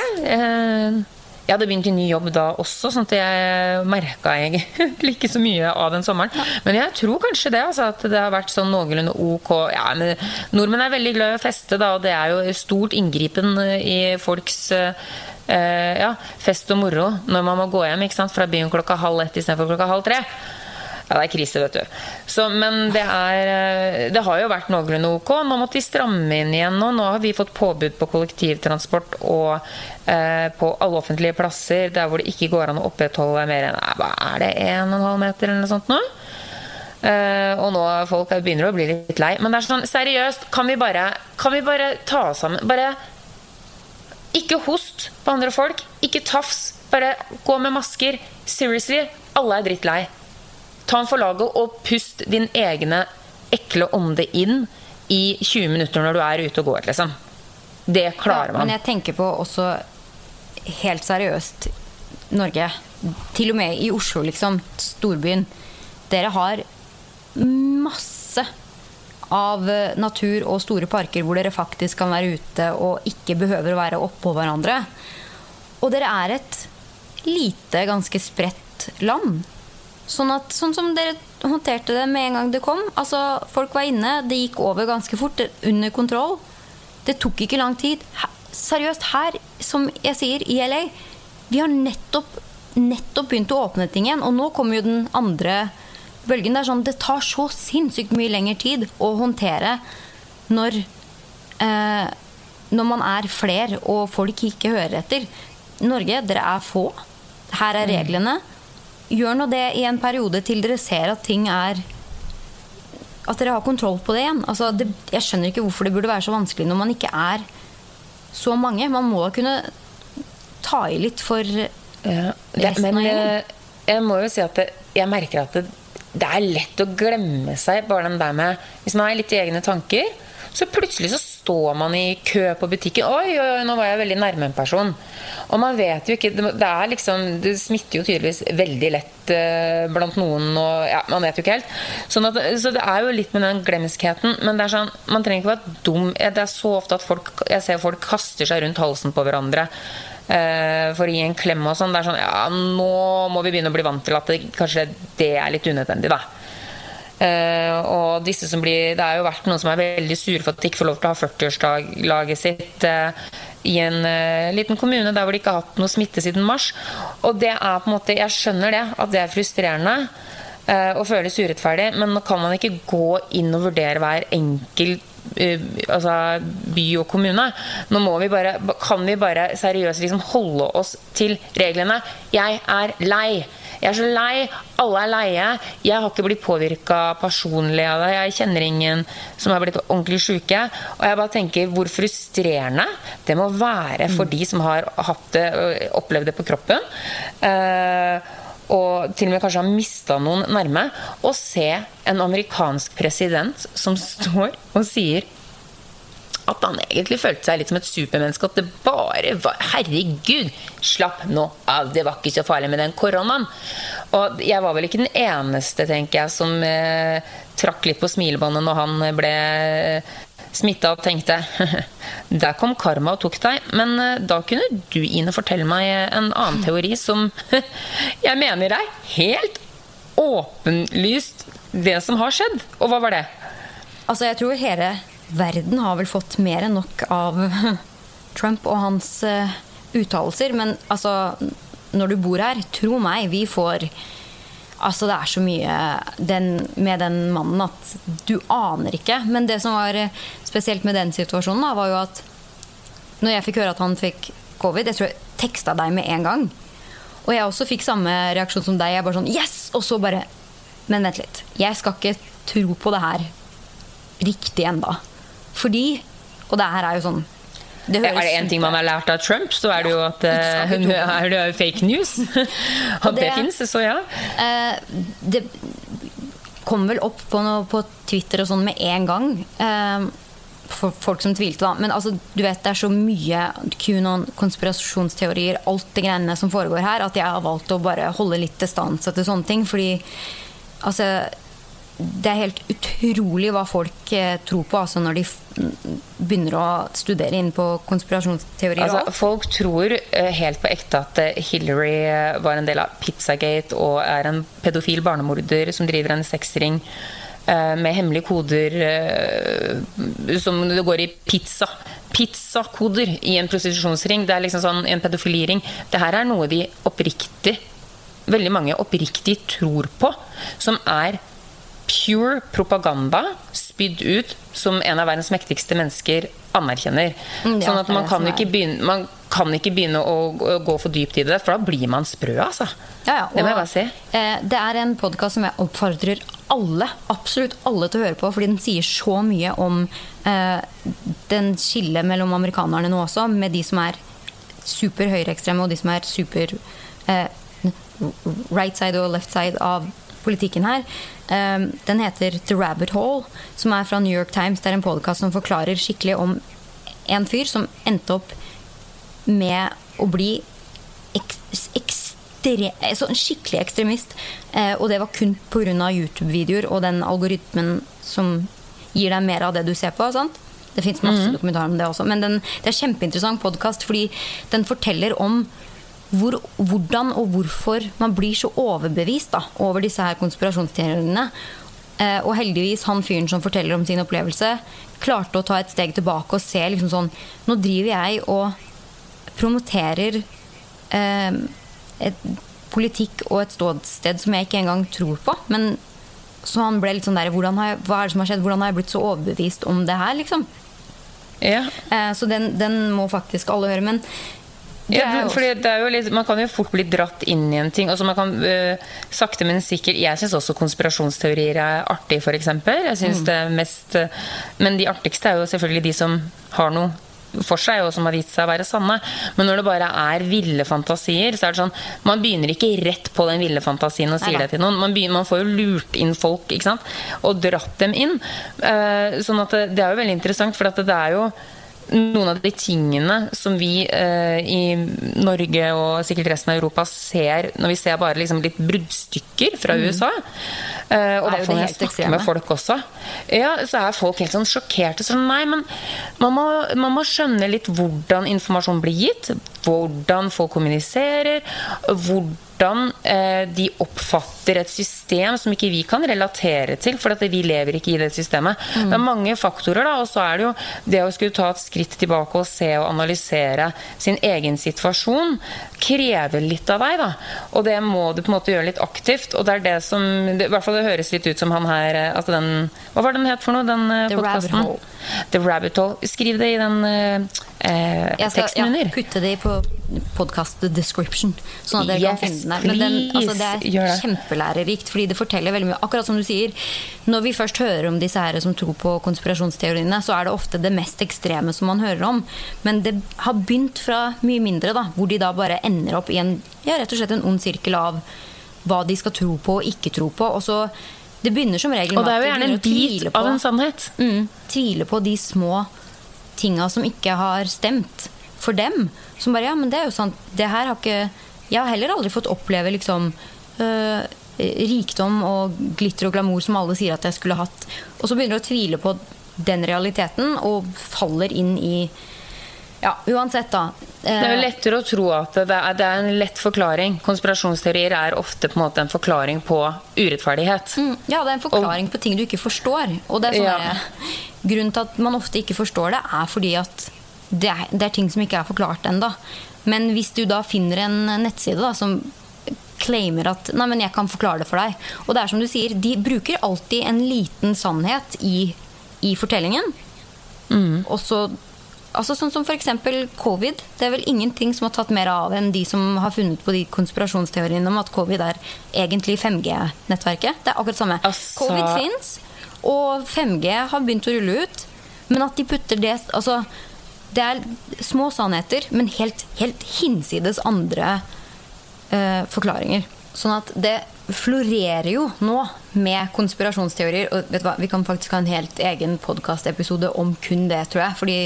Eh, jeg hadde begynt i ny jobb da også, sånn at jeg merka egentlig ikke [LAUGHS] så mye av den sommeren. Men jeg tror kanskje det, altså, at det har vært sånn noenlunde ok. Ja, nordmenn er veldig glad i å feste, da, og det er jo stort inngripen i folks eh, ja, fest og moro når man må gå hjem fra byen klokka halv ett istedenfor klokka halv tre. Ja, det er krise, vet du. Så, men det, er, eh, det har jo vært noenlunde ok. Nå måtte de stramme inn igjen nå. Nå har vi fått påbud på kollektivtransport og eh, på alle offentlige plasser der hvor det ikke går an å opprettholde mer enn hva er det, 1,5 meter eller noe sånt nå. Uh, og nå folk begynner å bli litt lei. Men det er sånn, seriøst, kan vi bare, kan vi bare ta oss sammen? Bare ikke host på andre folk. Ikke tafs. Bare gå med masker. Seriously, alle er drittlei. Ta den for laget og pust din egne ekle ånde inn i 20 minutter når du er ute og går, liksom. Det klarer man. Ja, men jeg tenker på også helt seriøst Norge. Til og med i Oslo, liksom. Storbyen. Dere har masse av natur og store parker hvor dere faktisk kan være ute og ikke behøver å være oppå hverandre. Og dere er et lite, ganske spredt land. Sånn, at, sånn som dere håndterte det med en gang det kom. Altså, folk var inne, det gikk over ganske fort. Under kontroll. Det tok ikke lang tid. Her, seriøst, her, som jeg sier, i LA Vi har nettopp, nettopp begynt å åpne ting igjen. Og nå kommer jo den andre bølgen. Det er sånn, det tar så sinnssykt mye lengre tid å håndtere når eh, Når man er fler og folk ikke hører etter. Norge, dere er få. Her er mm. reglene. Gjør nå det i en periode til dere ser at ting er At dere har kontroll på det igjen. Altså, det, jeg skjønner ikke hvorfor det burde være så vanskelig når man ikke er så mange. Man må kunne ta i litt for ja, resten men, av gjengen. Eh, jeg må jo si at det, jeg merker at det, det, er lett å glemme seg bare den der med Hvis man er litt i egne tanker, så plutselig så står man i kø på butikken. Oi, oi, oi, nå var jeg veldig nærme en person. Og man vet jo ikke Det, er liksom, det smitter jo tydeligvis veldig lett eh, blant noen, og ja, man vet jo ikke helt. Sånn at, så det er jo litt med den glemskheten. Men det er sånn, man trenger ikke være dum. Det er så ofte at folk, jeg ser folk kaster seg rundt halsen på hverandre. Uh, for å gi en klem og sånn. Det er sånn Ja, nå må vi begynne å bli vant til at det, kanskje det er litt unødvendig, da. Uh, og disse som blir Det har jo vært noen som er veldig sure for at de ikke får lov til å ha 40-årslaget sitt uh, i en uh, liten kommune der hvor de ikke har hatt noe smitte siden mars. Og det er på en måte Jeg skjønner det, at det er frustrerende og føles urettferdig, men nå kan man ikke gå inn og vurdere hver enkelt altså by og kommune. Nå må vi bare, kan vi bare seriøst liksom holde oss til reglene. Jeg er lei. Jeg er så lei. Alle er leie. Jeg har ikke blitt påvirka personlig av det. Jeg kjenner ingen som har blitt ordentlig syke. Og jeg bare tenker hvor frustrerende det må være for de som har det, opplevd det på kroppen. Eh, og til og med kanskje har mista noen nærme, å se en amerikansk president som står og sier at han egentlig følte seg litt som et supermenneske. At det bare var Herregud, slapp nå av! Det var ikke så farlig med den koronaen. Og jeg var vel ikke den eneste, tenker jeg, som eh, trakk litt på smilebåndet når han ble smitta og tenkte [LAUGHS] Der kom karma og tok deg. Men eh, da kunne du, Ine, fortelle meg en annen teori som [LAUGHS] jeg mener er helt åpenlyst det som har skjedd. Og hva var det? Altså, jeg tror hele verden har vel fått mer enn nok av [LAUGHS] Trump og hans uh, uttalelser. Men altså, når du bor her, tro meg, vi får Altså, det er så mye den, med den mannen at du aner ikke. Men det som var eh, spesielt med den situasjonen, da, var jo at når jeg fikk høre at han fikk covid Jeg tror jeg teksta deg med en gang. Og jeg også fikk samme reaksjon som deg. Jeg bare sånn Yes! Og så bare Men vent litt. Jeg skal ikke tro på det her riktig enda. Fordi Og det her er jo sånn det er det én ting man har lært av Trump, så er det jo at uh, er det fake news. [LAUGHS] At det, det fins, så ja. Uh, det kom vel opp på, noe, på Twitter og sånn med en gang. Uh, for folk som tvilte, da. Men altså, du vet, det er så mye QAnon, konspirasjonsteorier, alt det greiene som foregår her, at jeg har valgt å bare holde litt distanse til sånne ting. Fordi altså det er helt utrolig hva folk eh, tror på altså når de begynner å studere inn på konspirasjonsteorier. Altså, folk tror eh, helt på ekte at eh, Hillary var en del av Pizzagate og er en pedofil barnemorder som driver en sexring med hemmelige koder som det går i pizza. Pizzakoder i en prostitusjonsring. Det er liksom sånn en pedofiliring. Det her er noe de oppriktig veldig mange oppriktig tror på, som er pure propaganda spydd ut som en av verdens mektigste mennesker anerkjenner. Mm, sånn at man kan, ikke begynne, man kan ikke begynne å, gå for dypt i det, for da blir man sprø, altså. Ja, ja, det må jeg bare si. Eh, det er en podkast som jeg oppfordrer alle, absolutt alle til å høre på, fordi den sier så mye om eh, den skillet mellom amerikanerne nå også, med de som er super høyreekstreme, og de som er super eh, right side og left side av politikken her. Ehm, den heter The Rabbit Hole, som er fra New York Times. Det er en podkast som forklarer skikkelig om en fyr som endte opp med å bli ek ekstre, sånn skikkelig ekstremist. Eh, og det var kun pga. YouTube-videoer og den algoritmen som gir deg mer av det du ser på. sant? Det fins masse mm -hmm. dokumentarer om det også. Men den, det er kjempeinteressant podkast fordi den forteller om hvor, hvordan og hvorfor man blir så overbevist da, over disse her konspirasjonsteoriene. Eh, og heldigvis han fyren som forteller om sin opplevelse, klarte å ta et steg tilbake og se liksom sånn Nå driver jeg og promoterer eh, et politikk og et ståsted som jeg ikke engang tror på. Men så han ble litt sånn der Hva er det som har skjedd? Hvordan har jeg blitt så overbevist om det her, liksom? Ja. Eh, så den, den, må faktisk alle høre. Men ja, det er litt, Man kan jo fort bli dratt inn i en ting. Altså man kan uh, Sakte, men sikkert Jeg syns også konspirasjonsteorier er artig, f.eks. Jeg synes mm. det mest uh, Men de artigste er jo selvfølgelig de som har noe for seg, og som har vist seg å være sanne. Men når det bare er ville fantasier, så er det sånn Man begynner ikke rett på den ville fantasien og sier Neida. det til noen. Man, begynner, man, får jo lurt inn folk, ikke sant? Og dratt dem inn. Uh, sånn at det, det, er jo veldig interessant, for det er jo noen av de tingene som vi eh, i Norge og sikkert resten av Europa ser når vi ser bare liksom litt bruddstykker fra mm. USA eh, Og da får jeg snakke med folk også, ja, så er folk helt sånn sjokkerte. Sånn, nei, men man må, man må, skjønne litt hvordan informasjon blir gitt, hvordan folk kommuniserer, hvordan hvordan eh, de oppfatter et system som ikke vi kan relatere til, for at vi lever ikke i det systemet. Mm. Det er mange faktorer, da, og så er det jo det å skulle ta et skritt tilbake og se og analysere sin egen situasjon, krever litt av deg, da. Og det må du på en måte gjøre litt aktivt, og det er det som det, I hvert fall det høres litt ut som han her eh, at den Hva var den het for noe, den podkasten? The Rabbit Hole. Skriv det i den eh, jeg skal, teksten under. Ja, putte det på podkast description, sånn at dere yes, kan finne den. Men den, altså, det er det. Kjempelærerikt, fordi det forteller veldig mye. Akkurat som du sier, når vi først hører om disse her som tror på konspirasjonsteoriene, så er det ofte det mest ekstreme som man hører om. Men det har begynt fra mye mindre, da, hvor de da bare ender opp i en, ja, rett og slett en ond sirkel av hva de skal tro på og ikke tro på. Og så det begynner som regel med at Og det er jo gjerne en bit av en sannhet. Mm, tvile på de små tinga som ikke har stemt for dem. Som bare Ja, men det er jo sant. Det her har ikke Jeg har heller aldri fått oppleve liksom øh, rikdom og glitter og glamour som alle sier at jeg skulle hatt. Og så begynner du å tvile på den realiteten og faller inn i ja, uansett, da. Det er jo eh, lettere å tro at det er, det er, en lett forklaring. Konspirasjonsteorier er ofte på en måte en forklaring på urettferdighet. Mm, ja, det er en forklaring og, på ting du ikke forstår. Og det er sånn ja. Grunnen til at man ofte ikke forstår det, er fordi at det er, det er ting som ikke er forklart ennå. Men hvis du da finner en nettside da, som claimer at Nei, men jeg kan forklare det for deg. Og det er som du sier, de bruker alltid en liten sannhet i, i fortellingen. Mm. Og så Altså Sånn som f.eks. covid. Det er vel ingenting som har tatt mer av enn de som har funnet på de konspirasjonsteoriene om at covid er egentlig 5G-nettverket. Det er akkurat samme. Altså... Covid fins, og 5G har begynt å rulle ut. Men at de putter det Altså, det er små sannheter, men helt, helt hinsides andre uh, forklaringer. Sånn at det florerer jo nå med konspirasjonsteorier. Og vet du hva, vi kan faktisk ha en helt egen podkastepisode om kun det, tror jeg. Fordi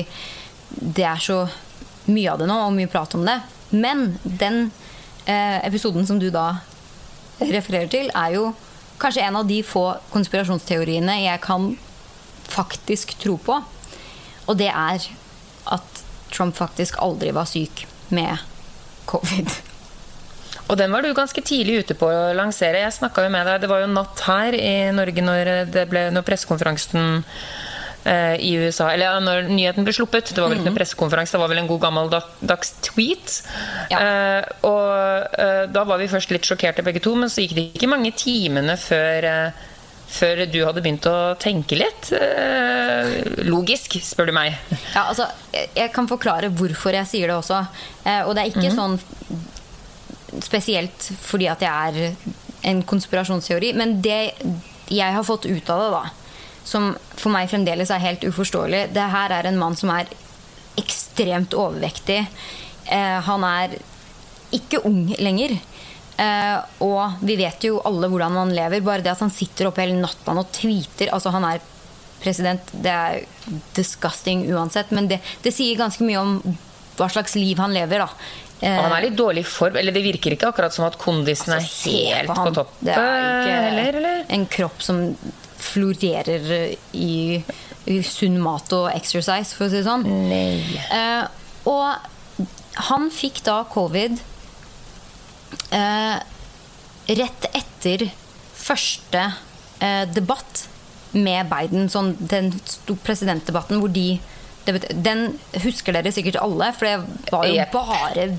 det er så mye av det nå, og mye prat om det. Men den eh, episoden som du da refererer til, er jo kanskje en av de få konspirasjonsteoriene jeg kan faktisk tro på. Og det er at Trump faktisk aldri var syk med covid. Og den var du ganske tidlig ute på å lansere. Jeg jo med deg, Det var jo natt her i Norge når, det ble, når pressekonferansen Eh, i USA. Eller ja, når nyheten ble sluppet. Det var vel ikke noen mhm. pressekonferanse, det var vel en god gammeldags tweet. Ja. Eh, og eh, da var vi først litt sjokkerte begge to, men så gikk det ikke mange timene før uh, før du hadde begynt å tenke litt. logisk, spør du meg. Ja, altså, jeg kan forklare hvorfor jeg sier det også. og det er ikke mm -hmm. sånn spesielt fordi at jeg er en konspirasjonsteori, men det jeg har fått ut av det, da, som for meg fremdeles er helt uforståelig. Det her er en mann som er ekstremt overvektig. Eh, han er ikke ung lenger. Eh, og vi vet jo alle hvordan han lever. Bare det at han sitter oppe hele natta og tweeter Altså, han er president. Det er disgusting uansett, men det, det sier ganske mye om hva slags liv han lever, da. Eh, og han er litt dårlig i form. Eller det virker ikke akkurat som at kondisen altså, er helt på, på topp. Det er ikke heller, eller? en kropp som florerer i, i, sunn mat og exercise, for å si det sånn. Eh, og han fikk da covid eh, rett etter første eh, debatt med Biden, sånn, den presidentdebatten hvor de Den husker dere sikkert alle, for det var jo bare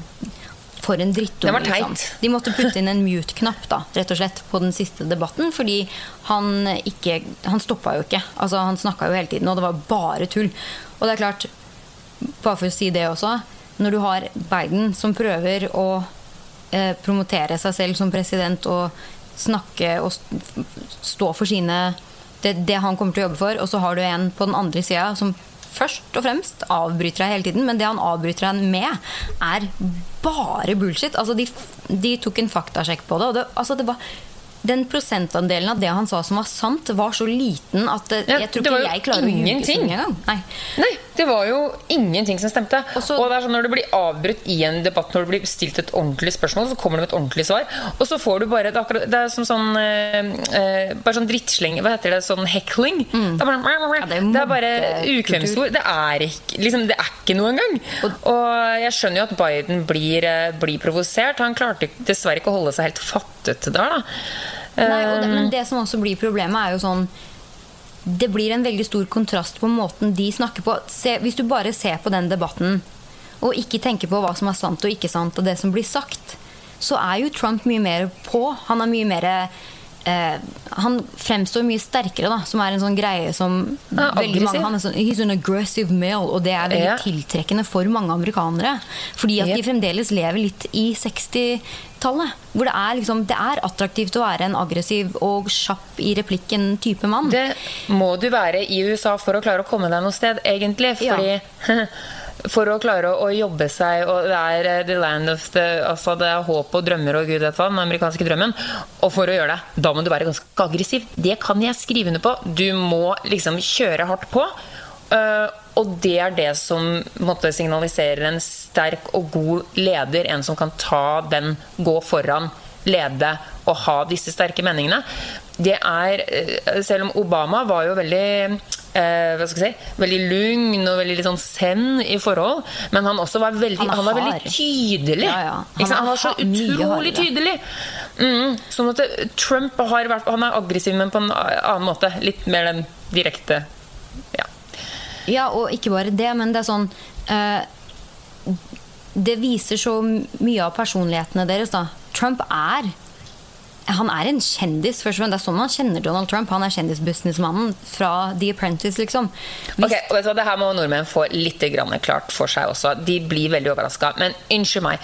for en drittunge. Liksom. De måtte putte inn en mute-knapp da, rett og slett på den siste debatten. Fordi han ikke Han stoppa jo ikke. Altså, han snakka jo hele tiden, og det var bare tull. Og det er klart, bare for å si det også Når du har Biden som prøver å eh, promotere seg selv som president og snakke og stå for sine det, det, han kommer til å jobbe for, og så har du en på den andre sida som først og fremst avbryter deg hele tiden, men det han avbryter deg med, er bare bullshit. Altså, de, de tok en faktasjekk på det, og det, altså, det var den prosentandelen av det han sa som var sant, var så liten at det, jeg tror ikke jeg klarer å ljuge så engang. Nei. Nei. Det var jo ingenting som stemte. Også- og det er sånn Når du blir avbrutt i en debatt, når du blir stilt et ordentlig spørsmål, så kommer det med et ordentlig svar. Og så får du bare Det akkurat, det er som sånn eh, eh, Bare sånn drittsleng Hva heter det? Sånn heckling. Det, er bare, ja, det er det er bare ukvemsord. Det er ikke liksom, Det er ikke noe engang. Og jeg skjønner jo at Biden blir, eh, blir provosert. Han klarte dessverre ikke å holde seg helt fattet der, da. Nei, og det, Eh. men det som også blir problemet, er jo sånn Det blir en veldig stor kontrast på måten de snakker på. Se, hvis du bare ser på den debatten, og ikke tenker på hva som er sant og ikke sant, og det som blir sagt, så er jo Trump mye mer på. Han er mye mer eh, Han fremstår mye sterkere, da, som er en sånn greie som Ja, veldig mange han er sånn, He's an aggressive male, og det er veldig Ja. tiltrekkende for mange amerikanere. Fordi at Ja. de fremdeles lever litt i 60-tallet. Hvor det er, liksom, det er attraktivt å være en aggressiv og kjapp i replikken type mann. Det må du være i USA for å klare å komme deg noe sted, egentlig. Ja. [LAUGHS] For å klare å, å jobbe seg Og det er eh, the land of the Altså det er håp og drømmer og gud vet hva, den amerikanske drømmen. Og for å gjøre det, da må du være ganske aggressiv. Det kan jeg skrive under på. Du må liksom kjøre hardt på. Eh, og det er det som måtte, signaliserer en sterk og god leder. En som kan ta den, gå foran, lede og ha disse sterke meningene. Det er eh, Selv om Obama var jo veldig eh, hva skal jeg si, veldig lugn og veldig litt sånn zen i forhold, men han også var veldig, Han han var veldig tydelig. Ja, ja. Han Han, var så utrolig tydelig. Mm, sånn at Trump har, han er aggressiv, men på en annen måte. Litt mer den direkte. Ja, og ikke bare det, men det er sånn uh, Det viser så mye av personlighetene deres, da. Trump er han er en kjendis. først og fremst. Det er sånn man kjenner Donald Trump. Han er kjendisbusinessmannen fra The Apprentice, liksom. Hvis, Ok, vet du hva, Det her må nordmenn få litt klart for seg også. De blir veldig overraska. Men unnskyld meg.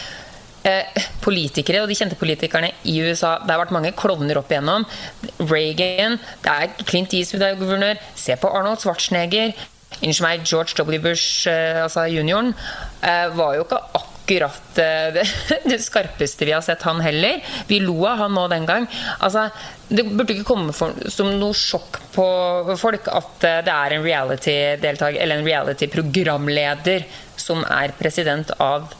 Eh, politikere og de kjente politikerne i USA Det har vært mange klovner opp igjennom. Reagan, det er Clint Eastwood er guvernør. Se på Arnold Schwarzenegger. Unnskyld meg, George W. Bush, eh, altså junioren, eh, var jo ikke akkurat eh, [LAUGHS] det, det skarpeste vi har sett, han heller. Vi lo av han nå den gang. Altså, det burde ikke komme for, som noe sjokk på folk at det er en reality-deltaker, eller en reality-programleder, som er president av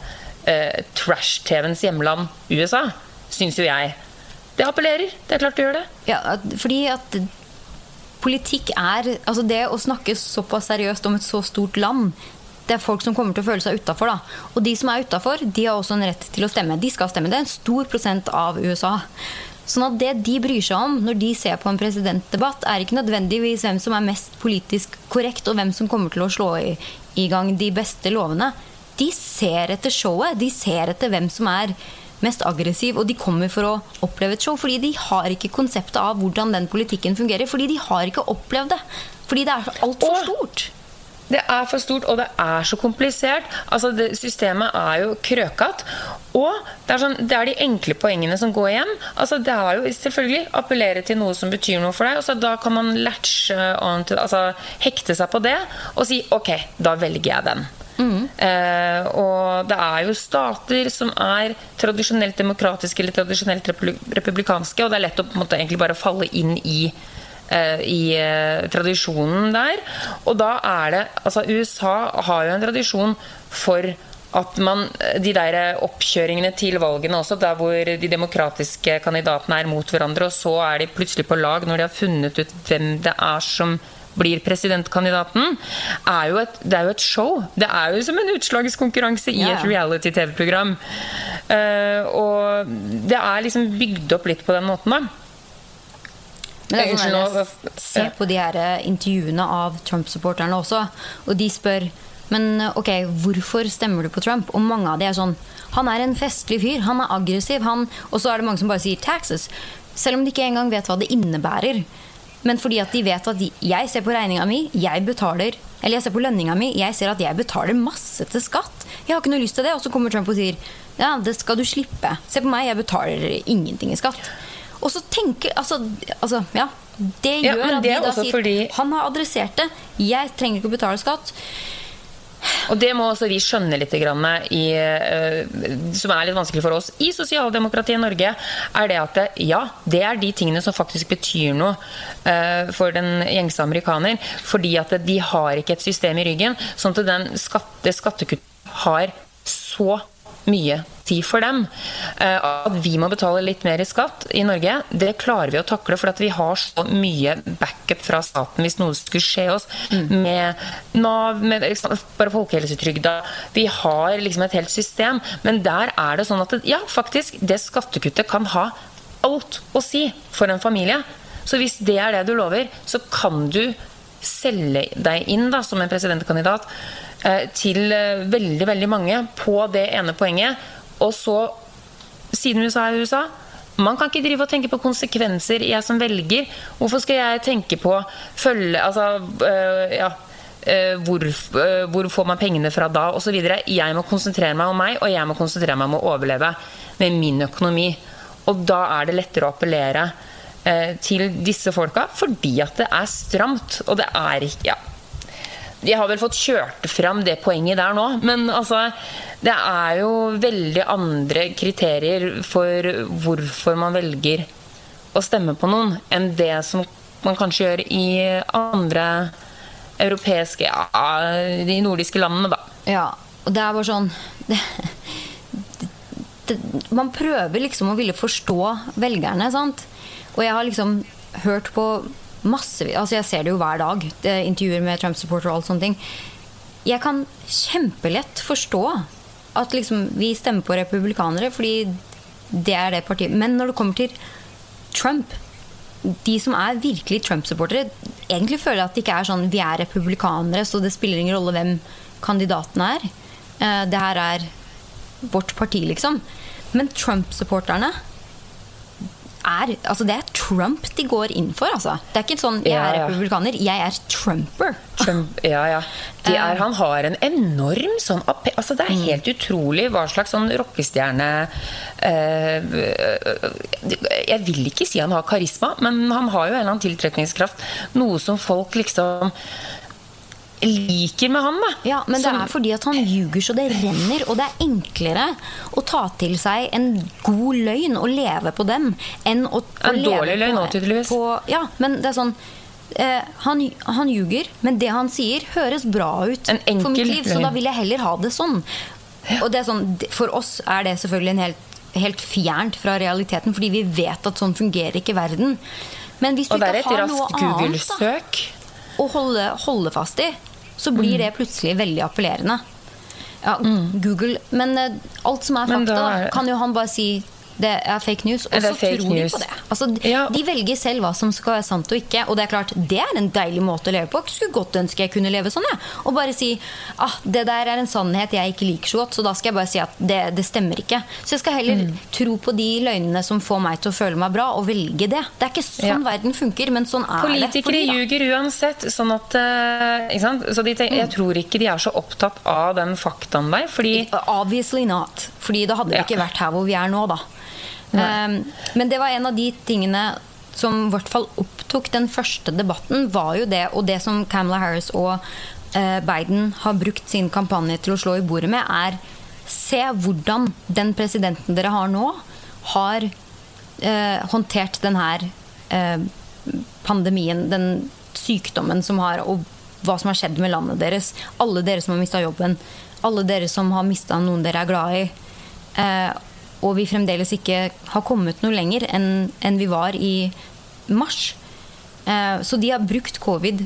eh, trash-TV-ens hjemland USA. Syns jo jeg. Det appellerer. Det er klart det gjør det. ja, fordi at politikk er Altså det å snakke såpass seriøst om et så stort land det er folk som kommer til å føle seg utafor. Og de som er utafor, de har også en rett til å stemme. De skal stemme. Det er en stor prosent av USA. Sånn at det de bryr seg om når de ser på en presidentdebatt, er ikke nødvendigvis hvem som er mest politisk korrekt, og hvem som kommer til å slå i, i gang de beste lovene. De ser etter showet. De ser etter hvem som er mest aggressiv, og de kommer for å oppleve et show. Fordi de har ikke konseptet av hvordan den politikken fungerer. Fordi de har ikke opplevd det. Fordi det er altfor stort. Det er for stort, og det er så komplisert. Altså, det, Systemet er jo krøkete. Og det er, sånn, det er de enkle poengene som går igjen. Altså, det er jo selvfølgelig appellere til noe som betyr noe for deg. Altså, da kan man latche on til, altså, hekte seg på det og si ok, da velger jeg den. Eh, og det er jo stater som er tradisjonelt demokratiske eller tradisjonelt republikanske, og det er lett å på en måte egentlig bare falle inn i eh, i eh, tradisjonen der. Og da er det Altså, USA har jo en tradisjon for at man De der oppkjøringene til valgene også, der hvor de demokratiske kandidatene er mot hverandre, og så er de plutselig på lag når de har funnet ut hvem det er som blir presidentkandidaten, er jo et, det er jo et show. Det er jo som en utslagskonkurranse i et reality-TV-program. Uh, og det er liksom bygd opp litt på den måten, da. Men det er sånn at Se på de her eh, intervjuene av Trump-supporterne også, og de spør men eh, ok, hvorfor stemmer du på Trump? Og mange av de er sånn Han er en festlig fyr, han er aggressiv, han Og så er det mange som bare sier taxes. Selv om de ikke engang vet hva det innebærer. Men fordi at de vet at de, jeg ser på regninga mi, jeg betaler Eller jeg ser på lønninga mi, jeg ser at jeg betaler masse til skatt. Jeg har ikke noe lyst til det. Og så kommer Trump og sier ja, det skal du slippe. Se på meg, jeg betaler ingenting i skatt. Og så tenker Altså, altså ja. Det Ja, gjør at de da sier fordi- Han har adressert det. Jeg trenger ikke å betale skatt. Og det må også vi skjønne litt, i, uh, som er litt vanskelig for oss i sosialdemokratiet i Norge, er det at ja, det er de tingene som faktisk betyr noe uh, for den gjengse amerikaner. Fordi at de har ikke et system i ryggen. Sånn at den skatte, skattekuttet har så mye tid for dem. Eh, at vi må betale litt mer i skatt i Norge, det klarer vi å takle. For at vi har så mye backup fra staten hvis noe skulle skje oss. Mm. Med Nav, med bare folkehelsetrygda. Vi har liksom et helt system. Men der er det sånn at ja, faktisk, det skattekuttet kan ha alt å si for en familie. Så hvis det er det du lover, så kan du selge deg inn da, som en presidentkandidat til eh, veldig, veldig mange på det ene poenget. Og så, siden USA er USA man kan ikke drive og tenke på konsekvenser, jeg som velger. Hvorfor skal jeg tenke på følge Altså, øh, ja hvor, hvor, får man pengene fra da, osv. Jeg må konsentrere meg om meg, og jeg må konsentrere meg om å overleve med min økonomi. Og da er det lettere å appellere eh, til disse folka, fordi at det er stramt. Og det er ikke ja, de har vel fått kjørt fram det poenget der nå, men altså Det er jo veldig andre kriterier for hvorfor man velger å stemme på noen, enn det som man kanskje gjør i andre europeiske Ja, de nordiske landene, da. Ja, og det er bare sånn det, det, Man prøver liksom å ville forstå velgerne, sant? Og jeg har liksom hørt på masse altså Jeg ser det jo hver dag. Intervjuer med Trump-supporter og alt sånne ting. Jeg kan kjempelett forstå at liksom vi stemmer på republikanere, fordi det er det partiet. Men når det kommer til Trump De som er virkelig Trump-supportere, egentlig føler at det ikke er sånn vi er republikanere, så det spiller ingen rolle hvem kandidaten er. Eh, det her er vårt parti, liksom. Men Trump-supporterne er altså Det er Trump de går inn for, altså. Det er ikke sånn 'jeg er republikaner', jeg er Trumper. Trump, ja, ja. Er, han har en enorm sånn altså Det er mm. helt utrolig hva slags sånn rockestjerne uh, Jeg vil ikke si han har karisma, men han har jo en eller annen tiltrekningskraft. Noe som folk liksom liker med han. da Ja, Men det er fordi at han ljuger så det renner. Og det er enklere å ta til seg en god løgn og leve på dem enn å, å En dårlig løgn òg, tydeligvis. På, ja, men det er sånn eh, han, han ljuger, men det han sier, høres bra ut for mitt liv. Så da vil jeg heller ha det sånn. Og det er sånn, For oss er det selvfølgelig en helt, helt fjernt fra realiteten, fordi vi vet at sånn fungerer ikke verden. Men hvis du ikke har noe annet da, å holde, holde fast i, så blir det plutselig veldig appellerende. Ja, Google Men uh, alt som er fakta, da, kan jo han bare si det er fake news, og så tror news. de på det. Altså, ja. De velger selv hva som skal være sant og ikke. Og det er klart, det er en deilig måte å leve på. Jeg skulle godt ønske jeg kunne leve sånn. Ja. Og bare si ah, det der er en sannhet jeg ikke liker så godt, så da skal jeg bare si at det, det stemmer ikke. Så jeg skal heller mm. tro på de løgnene som får meg til å føle meg bra, og velge det. Det er ikke sånn ja. verden funker, men sånn er Politikere det. Politikere ljuger uansett. Sånn at, uh, så de, jeg mm. tror ikke de er så opptatt av den faktaen der. Fordi Obviously not. Fordi da hadde vi ikke vært her hvor vi er nå, da. Um, men det var en av de tingene som i hvert fall opptok den første debatten, var jo det, og det som Camilla Harris og uh, Biden har brukt sin kampanje til å slå i bordet med, er se hvordan den presidenten dere har nå, har uh, håndtert denne uh, pandemien, den sykdommen som har, og hva som har skjedd med landet deres. Alle dere som har mista jobben. Alle dere som har mista noen dere er glad i. Uh, og vi fremdeles ikke har kommet noe lenger enn, enn vi var i mars. Eh, så de har brukt covid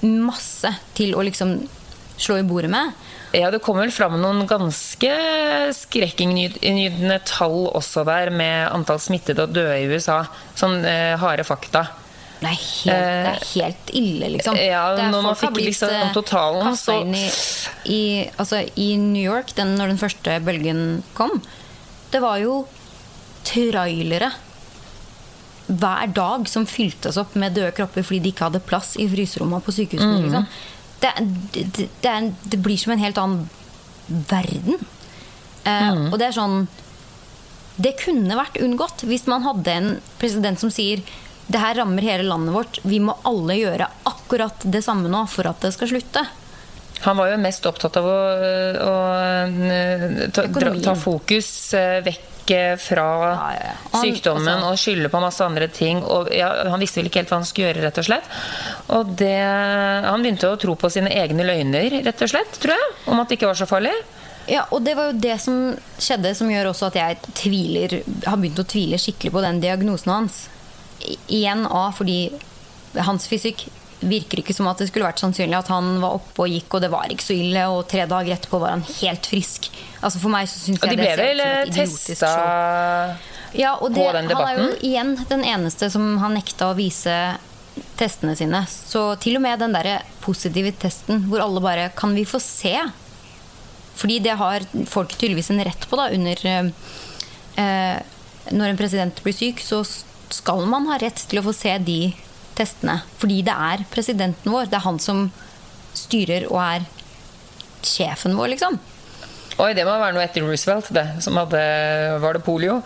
masse til å liksom slå i bordet med. Ja, det kommer vel fram noen ganske skrekkinngytende tall også der, med antall smittede og døde i USA. Sånn eh, harde fakta. Det er, helt, det er helt, ille, liksom. Ja, når man fikk liksom eh, totalen, så i, i, altså, I New York, den, når den første bølgen kom, det var jo trailere hver dag som fyltes opp med døde kropper fordi de ikke hadde plass i fryserommene på sykehusene. Mm. Liksom. Det, det, det, det, blir som en helt annen verden. Eh, mm. Og det er sånn Det kunne vært unngått hvis man hadde en president som sier det her rammer hele landet vårt. Vi må alle gjøre akkurat det samme nå for at det skal slutte. Han var jo mest opptatt av å, å ta, dra, ta, fokus vekk fra ja, ja. Han, sykdommen altså, og skylde på masse andre ting. Og, han visste vel ikke helt hva han skulle gjøre, rett og slett. Og det, han begynte å tro på sine egne løgner, rett og slett, tror jeg. Om at det ikke var så farlig. Ja, og det var jo det som skjedde, som gjør også at jeg tviler, har begynt å tvile skikkelig på den diagnosen hans. Igjen A, fordi hans fysikk virker ikke som at det skulle vært sannsynlig at han var oppe og gikk, og det var ikke så ille, og tre dager etterpå var han helt frisk. Altså For meg så syns jeg de det ser ut som et idiotisk show. Ja, og det, han er jo igjen den eneste som har nekta å vise testene sine. Så til og med den der positive testen hvor alle bare Kan vi få se? Fordi det har folk tydeligvis en rett på da under eh, Når en president blir syk, så skal man ha rett til å få se de testene. Fordi det er presidenten vår. Det er han som styrer og er sjefen vår, liksom. Oi, det må være noe etter Roosevelt, det. Som hadde Var det polio?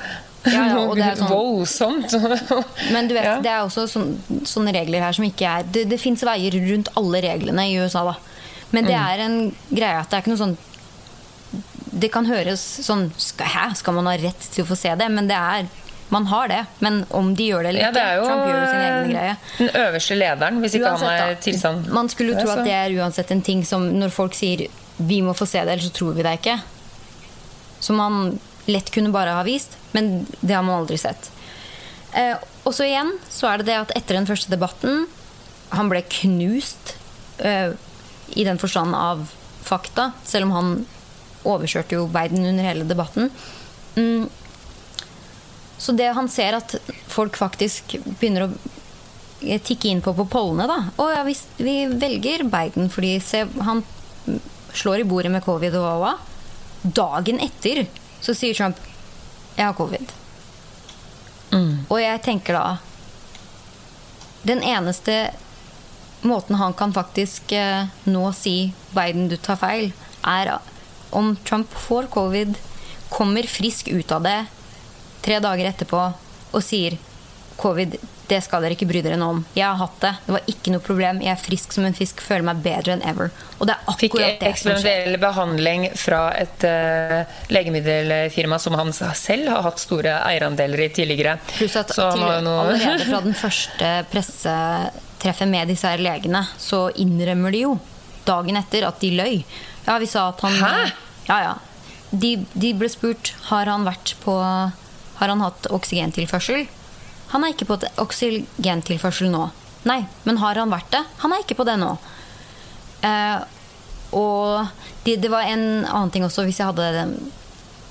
Ja, ja, og det er [LAUGHS] sånn, Voldsomt! [LAUGHS] men du vet, ja. det er også sånne, sånne regler her som ikke er Det, det fins veier rundt alle reglene i USA, da. Men det mm. er en greie at det er ikke noe sånn Det kan høres sånn skal, Hæ, skal man ha rett til å få se det? Men det er man har det, men om de gjør det eller ikke ja, Trump gjør jo sin egen greie. Den øverste lederen, hvis ikke uansett, han er tilstand. Man skulle jo tro at det er uansett en ting som når folk sier 'vi må få se det, ellers så tror vi det ikke', som man lett kunne bare ha vist, men det har man aldri sett. Eh, og så igjen så er det det at etter den første debatten Han ble knust eh, i den forstand av fakta, selv om han overkjørte jo Biden under hele debatten. Mm, så det han ser at folk faktisk begynner å tikke inn på på pollene, da Å ja, vi, vi velger Biden fordi se, han slår i bordet med covid og hva. Dagen etter så sier Trump 'jeg har covid'. Mm. Og jeg tenker da Den eneste måten han kan faktisk eh, nå si 'Biden, du tar feil', er om Trump får covid, kommer frisk ut av det, tre dager etterpå og sier covid, det skal dere ikke bry dere noe om. Jeg har hatt det. Det var ikke noe problem. Jeg er frisk som en fisk. Føler meg bedre enn ever. Og det er akkurat det som skjer. Fikk eksperimentell behandling fra et uh, legemiddelfirma som han selv har hatt store eierandeler i tidligere. Pluss at til, noe... allerede fra [LAUGHS] den første pressetreffet med disse her legene, så innrømmer de jo dagen etter at de løy. Ja, vi sa at han Hæ? Ja, ja. De, de ble spurt har han vært på har han hatt oksygentilførsel. Han er ikke på oksygentilførsel nå. Nei, men har han vært det? Han er ikke på det nå. Eh, og det, det, var en annen ting også, hvis jeg hadde det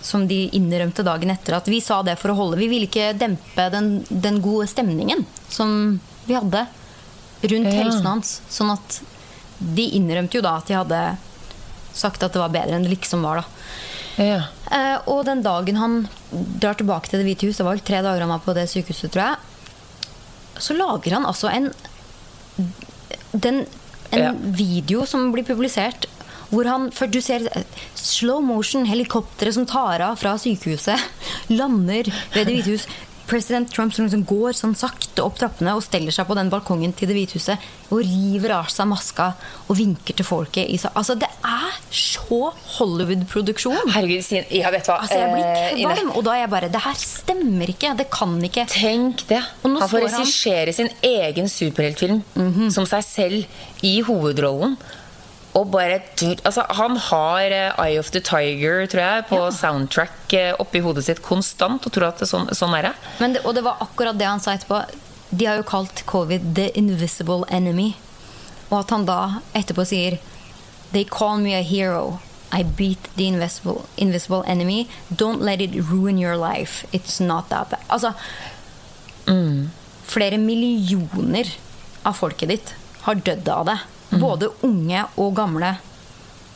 som de innrømte dagen etter, at vi sa det for å holde Vi ville ikke dempe den, den gode stemningen som vi hadde rundt ja. helsen hans. Sånn at de innrømte jo da at de hadde sagt at det var bedre enn det liksom var, da. Ja. Eh, og den dagen han drar tilbake til Det hvite hus, det var vel tre dager han var på det sykehuset, tror jeg, så lager han altså en, den, en ja. video som blir publisert hvor han, for Du ser slow motion helikopteret som tar av fra sykehuset, [LAUGHS] lander ved Det hvite hus president Trump som liksom går sånn sakte opp trappene og steller seg på den balkongen til Det hvite huset og river av seg maska og vinker til folket. I, altså, det er så Hollywood-produksjon! Herregud, ja, vet du hva? Altså, jeg blir eh, kvalm. Og da er jeg bare Det her stemmer ikke! Det kan ikke. Tenk det! Han får regissere sin egen superheltfilm mm -hmm. som seg selv i hovedrollen. Og bare altså, Han har uh, Eye of the Tiger tror jeg, på ja. soundtrack uh, oppi hodet sitt konstant og tror at det sånn, sånn er det. det. Og det var akkurat det han sa etterpå. De har jo kalt covid 'the invisible enemy'. Og at han da etterpå sier 'They call me a hero'. I beat the invisible, invisible enemy. Don't let it ruin your life. It's not that bad. Altså mm. Flere millioner av folket ditt har dødd av det. Mm. Både unge og gamle.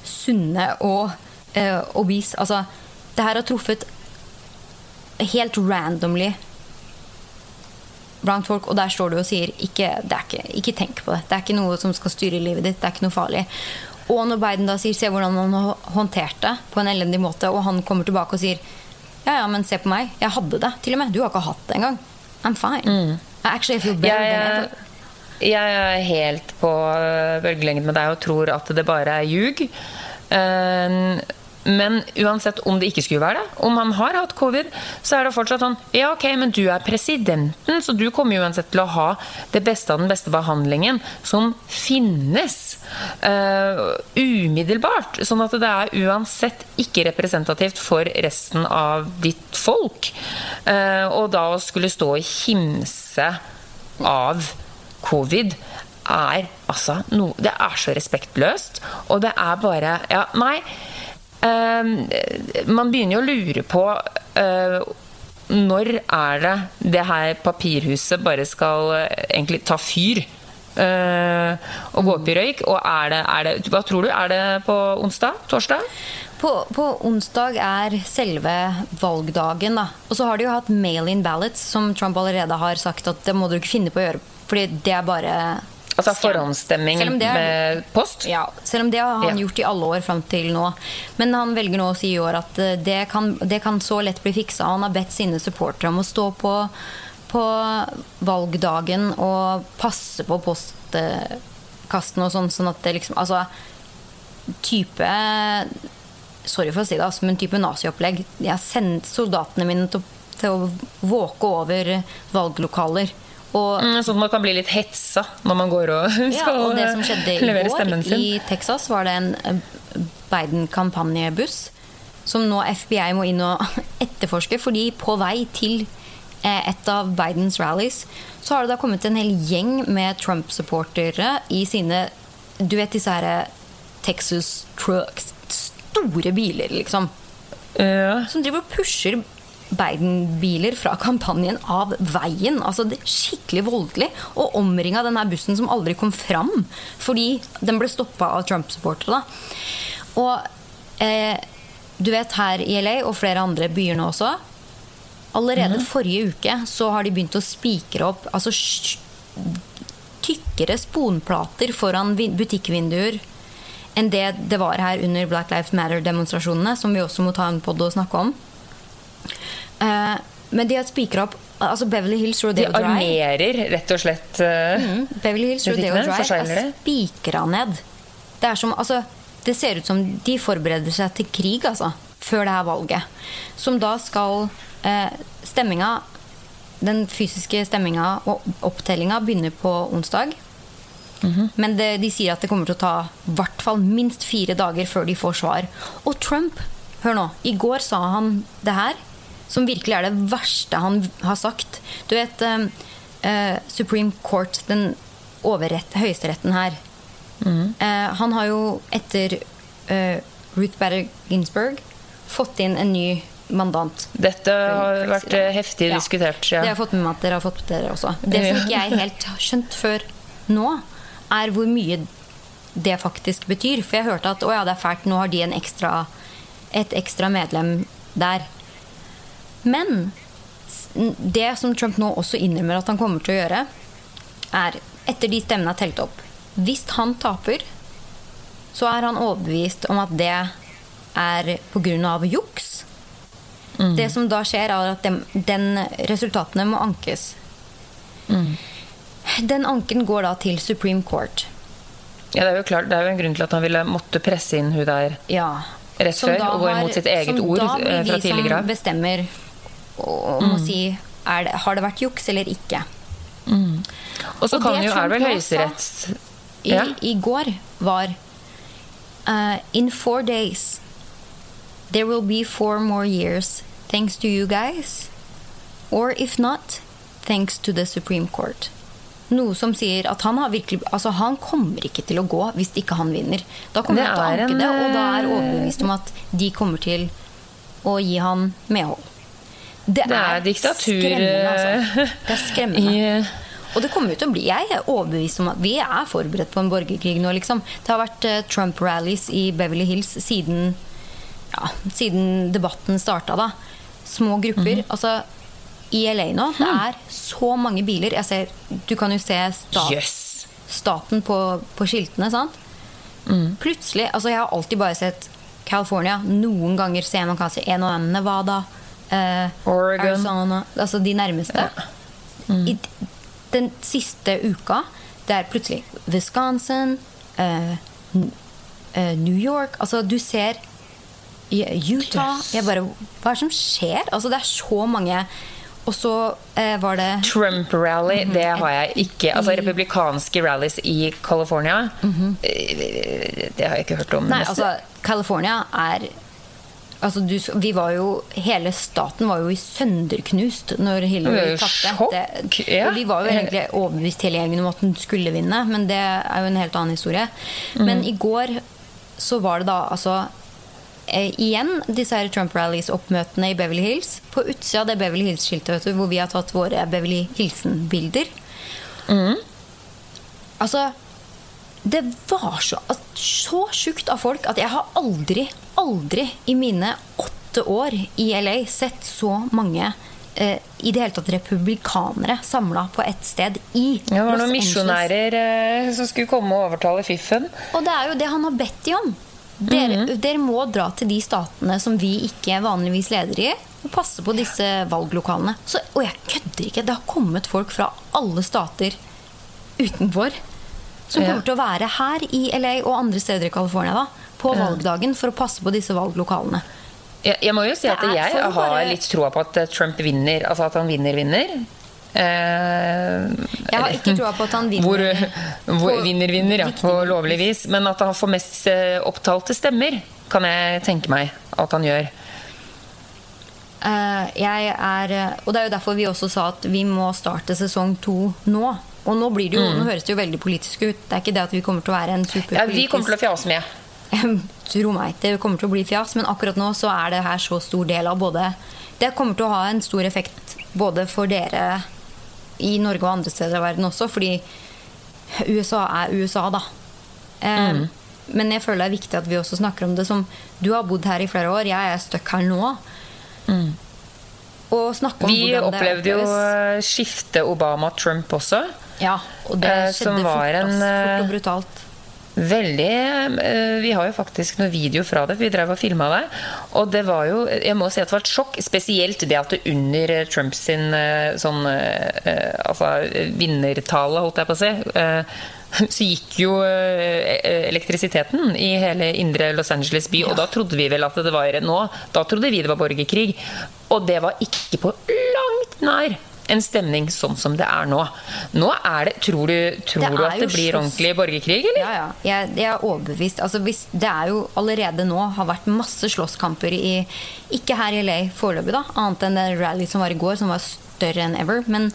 Sunne og eh, obese. Altså, det her har truffet helt randomly blant folk, og der står du og sier ikke, ikke, ikke, tenk på det. Det er ikke noe som skal styre livet ditt. Det er ikke noe farlig. Og når Biden da sier 'se hvordan han har håndtert det' på en elendig måte, og han kommer tilbake og sier 'ja, ja, men se på meg. Jeg hadde det, til og med. Du har ikke hatt det engang. I'm fine. Mm. I actually feel better yeah, than ever'. Jeg er helt på øh, bølgelengden med deg og tror at det bare er ljug. Eh, Men uansett om det ikke skulle være det, om han har hatt covid, så er det fortsatt sånn Ja, ok, men du er presidenten, så du kommer uansett til å ha det beste av den beste behandlingen som finnes. uh, umiddelbart. Sånn at det er uansett ikke representativt for resten av ditt folk. Uh, og da å skulle stå og himse av covid er altså noe Det er så respektløst, og det er bare Ja, nei. eh, man begynner jo å lure på eh, når er det det her papirhuset bare skal eh, egentlig ta fyr? Uh, og gå opp i røyk? Og er det, er det, hva tror du? Er det på onsdag? Torsdag? På, på onsdag er selve valgdagen, da. Og så har de jo hatt mail-in ballots, som Trump allerede har sagt at det må du ikke finne på å gjøre. Fordi det er bare Altså forhåndsstemming med post? Ja, selv om det har han gjort i alle år fram til nå. Men han velger nå å si i år at eh, det kan, det kan så lett bli fiksa. Han har bedt sine supportere om å stå på, på valgdagen og passe på postkastene og sånn, sånn at det liksom Altså type Sorry for å si det, altså, men type naziopplegg. Jeg har sendt soldatene mine til, til å våke over valglokaler. Og Mm, Sånn at man kan bli litt hetsa når man går og [LAUGHS] skal ja, og det som skjedde i går sin. i Texas, var det en Biden-kampanjebuss som nå FBI må inn og [LAUGHS] etterforske, fordi på vei til eh, et av Bidens rallies så har det da kommet en hel gjeng med Trump-supportere i sine Du vet disse her eh, Texas trucks, store biler, liksom. Ja. Som driver og pusher Biden-biler fra kampanjen av veien. Altså det Skikkelig voldelig. Og omringa denne bussen som aldri kom fram fordi den ble stoppa av Trump-supportere. Og eh, du vet her i LA og flere andre byer nå også Allerede forrige uke så har de begynt å spikre opp altså tykkere sponplater foran butikkvinduer enn det det var her under Black Lives Matter-demonstrasjonene, som vi også må ta en podd og snakke om. Eh, men de har spikra opp altså Beverly Hills De Rodeo Drive. armerer rett og slett eh, Mm, Beverly Hills Rodeo Drive er spikra ned. Det er som, altså, det ser ut som de forbereder seg til krig, altså. Før det her valget. Som da skal eh, Stemminga Den fysiske stemminga og opptellinga begynner på onsdag. Mhm. Men det, de sier at det kommer til å ta hvert fall minst fire dager før de får svar. Og Trump, hør nå, i går sa han det her, som virkelig er det verste han har sagt. Du vet eh, eh, Supreme Court, den overrett, høyesteretten her. Eh, han har jo etter eh, Ruth Bader Ginsburg fått inn en ny mandant. Dette har vært eh, heftig Ja. diskutert. Det har jeg fått med meg at dere har fått med dere også. Det som ikke jeg helt har skjønt før nå, er hvor mye det faktisk betyr. For jeg hørte at å ja, det er fælt, nå har de en ekstra, et ekstra medlem der. Men det som Trump nå også innrømmer at han kommer til å gjøre, er etter de stemmene er telt opp Hvis han taper, så er han overbevist om at det er pga. juks. Det som da skjer, er at dem, den resultatene må ankes. Den anken går da til Supreme Court. ja, det er jo klart, det er jo en grunn til at han ville måtte presse inn hun der Ja. Rett før, og gå imot sitt eget ord, fra tidligere. blir fra de tidligere av. som bestemmer og, må å si det, har det vært juks eller ikke. Og så kan det jo, er vel høyesterett I, ja. I går var uh, In four days There will be four more years Thanks to you guys Or if not Thanks to the Supreme Court. Noe som sier at han har virkelig Altså han kommer ikke til å gå Hvis ikke han vinner. Da kommer han til å anke en, det Og da er eh, overbevist om at De kommer til å gi han medhold Det, Det er diktatur skremmende altså. Det er skremmende [LAUGHS] i og det kommer jo til å bli, Jeg er overbevist om at vi er forberedt på en borgerkrig nå. liksom. Det har vært eh, Trump-rallies i Beverly Hills siden, ja, siden debatten starta. da. Små grupper. Altså, I LA nå det er så mange biler. Jeg ser, Du kan jo se stat, yes. staten på, på skiltene. sant? Plutselig altså Jeg har alltid bare sett California. Noen ganger ser man kanskje en og annen Nevada. Eh, Oregon. Arizona. Altså de nærmeste. I den siste uka Det er plutselig Wisconsin, eh, eh, New York Altså, du ser Utah Yes. Jeg bare Hva er det som skjer? Altså, det er så mange Og så eh, var det Trump-rally, Mhm. det har jeg ikke. Altså republikanske rallies i California, eh, det har jeg ikke hørt om. Nei, altså, California er Altså, du, vi var jo Hele staten var jo i sønderknust når Hillary tapte. ja. Vi var jo egentlig overbevist hele gjengen om at hun skulle vinne, men det er jo en helt annen historie. Men i går så var det da altså eh, igjen disse her Trump-rallies-oppmøtene i Beverly Hills. På utsida av det Beverly Hills-skiltet hvor vi har tatt våre Beverly Hilsen-bilder. Altså Det var så, så sjukt av folk at jeg har aldri, aldri i mine åtte år i LA sett så mange eh, i det hele tatt republikanere samla på ett sted i det var noen misjonærer eh, som skulle komme og overtale fiffen. Og det er jo det han har bedt de om. Dere, Mhm. dere må dra til de statene som vi ikke vanligvis leder i, og passe på disse valglokalene. Så, og jeg kødder ikke. Det har kommet folk fra alle stater utenfor som kommer til å være her i LA og andre steder i California da, på valgdagen for å passe på disse valglokalene. Jeg, jeg må jo si at jeg for har bare- litt troa på at eh, Trump vinner. Altså at han vinner, vinner. Eh, Jeg har ikke troa på at han vinner. Hvor, [LAUGHS] hvor vinner, vinner, ja, på lovlig vis. Men at han får mest eh, opptalte stemmer, kan jeg tenke meg at han gjør. Uh, jeg er, og det er jo derfor vi også sa at vi må starte sesong to nå. Og nå, blir det jo, nå høres det jo veldig politisk ut. Det er ikke det at vi kommer til å være en superpolitisk Ja, vi kommer til å fjase med. Tro meg, det kommer til å bli fjas, men akkurat nå så er det her så stor del av både Det kommer til å ha en stor effekt både for dere i Norge og andre steder i verden også, fordi USA er USA, da. Mm. Men jeg føler det er viktig at vi også snakker om det som Du har bodd her i flere år, jeg er stuck her nå. Og snakke om Mm. Vi hvordan det opplevde jo oppleves. eh, skiftet Obama-Trump også. Ja, og det eh, som skjedde fort, en, fort eh, og brutalt. Veldig eh, Vi har jo faktisk noe video fra det, for vi drev og filma det. Og det var jo Jeg må si at det var et sjokk. Spesielt det at det under eh, Trumps sin eh, sånn eh, Altså vinnertale, holdt jeg på å si. eh, [LAUGHS] så gikk jo eh, elektrisiteten i hele indre Los Angeles by, og da trodde vi vel at det var nå Da trodde vi det var borgerkrig. Og det var ikke på langt nær en stemning sånn som det er nå. Nå er det Tror du, tror Det du at det blir ordentlig borgerkrig, eller? Ja, ja. Jeg, jeg er overbevist. Altså, hvis det er jo allerede nå har vært masse slåsskamper i Ikke her i LA foreløpig, da, annet enn den rally som var i går, som var større enn ever. Men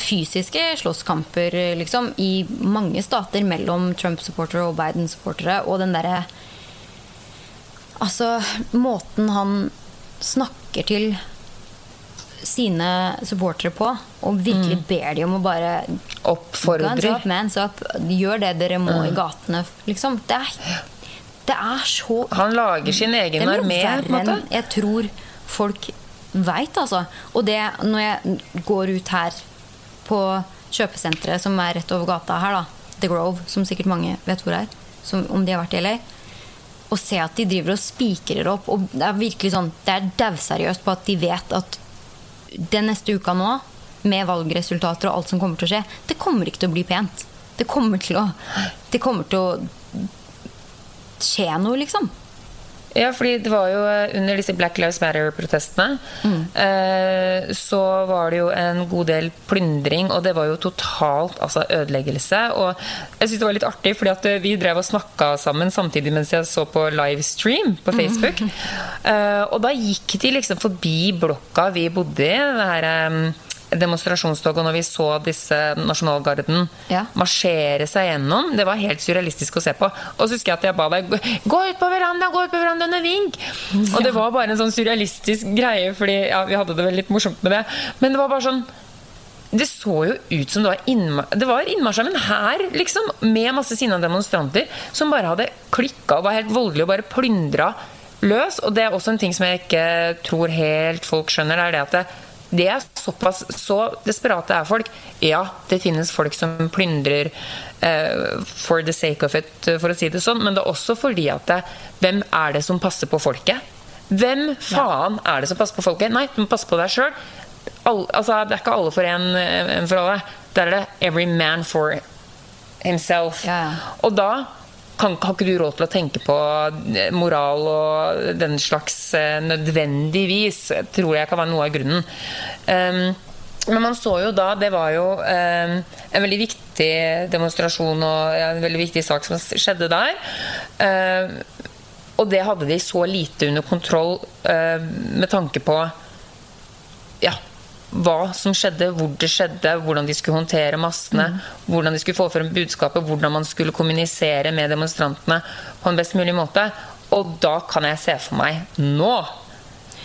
fysiske slåsskamper liksom, i mange stater mellom Trump-supportere og Biden-supportere. Og den derre Altså, måten han snakker til sine supportere på, og virkelig ber de om å bare oppfordre Oppfordrer. up, mans up. Gjør det dere må i gatene. Liksom. Det er, det er så Han lager sin egen armé. på en måte. jeg tror folk veit, altså. Og det når jeg går ut her på kjøpesenteret som er rett over gata her, da. The Grove, som sikkert mange vet hvor er. Som, om de har vært i LA. Og se at de driver og spikrer opp. Og det er virkelig sånn Det er dauseriøst på at de vet at den neste uka nå, med valgresultater og alt som kommer til å skje, det kommer ikke til å bli pent. Det kommer til å Det kommer til å skje noe, liksom. Ja, fordi det var jo eh, under disse Black Lives Matter-protestene eh, så var det jo en god del plyndring, og det var jo totalt altså, ødeleggelse. Og jeg syns det var litt artig, fordi at eh, vi drev og snakka sammen samtidig mens jeg så på livestream på Facebook. Eh, og da gikk de liksom forbi blokka vi bodde i, det her eh, demonstrasjonstoget, og når vi så disse nasjonalgarden Ja. marsjere seg gjennom. Det var helt surrealistisk å se på. Og så husker jeg at jeg ba deg gå ut på verandaen, gå ut på verandaen og vink! Og det var bare en sånn surrealistisk greie, fordi ja, vi hadde det vel litt morsomt med det. Men det var bare sånn det så jo ut som det var, innma det var innmarsj av en hær, liksom, med masse sinna demonstranter som bare hadde klikka og var helt voldelige og bare plyndra løs. Og det er også en ting som jeg ikke tror helt folk skjønner, det er det at det, det er såpass Så desperate er folk. Ja, det finnes folk som plyndrer uh, for the sake of it, for å si det sånn, men det er også fordi at det, hvem er det som passer på folket? Hvem faen er det som passer på folket? Nei, du må passe på deg sjøl. Altså, det er ikke alle for en, en for alle. Der er det every man for himself. Ja, ja. Og da kan, har ikke du råd til å tenke på eh, moral og den slags eh, nødvendigvis. Tror jeg kan være noe av grunnen. Um, men man så jo da Det var jo um, en veldig viktig demonstrasjon og en veldig viktig sak som skjedde der. Um, og det hadde de så lite under kontroll med tanke på ja, hva som skjedde, hvor det skjedde, hvordan de skulle håndtere massene, hvordan de skulle få frem budskapet, hvordan man skulle kommunisere med demonstrantene på en best mulig måte. Og da kan jeg se for meg nå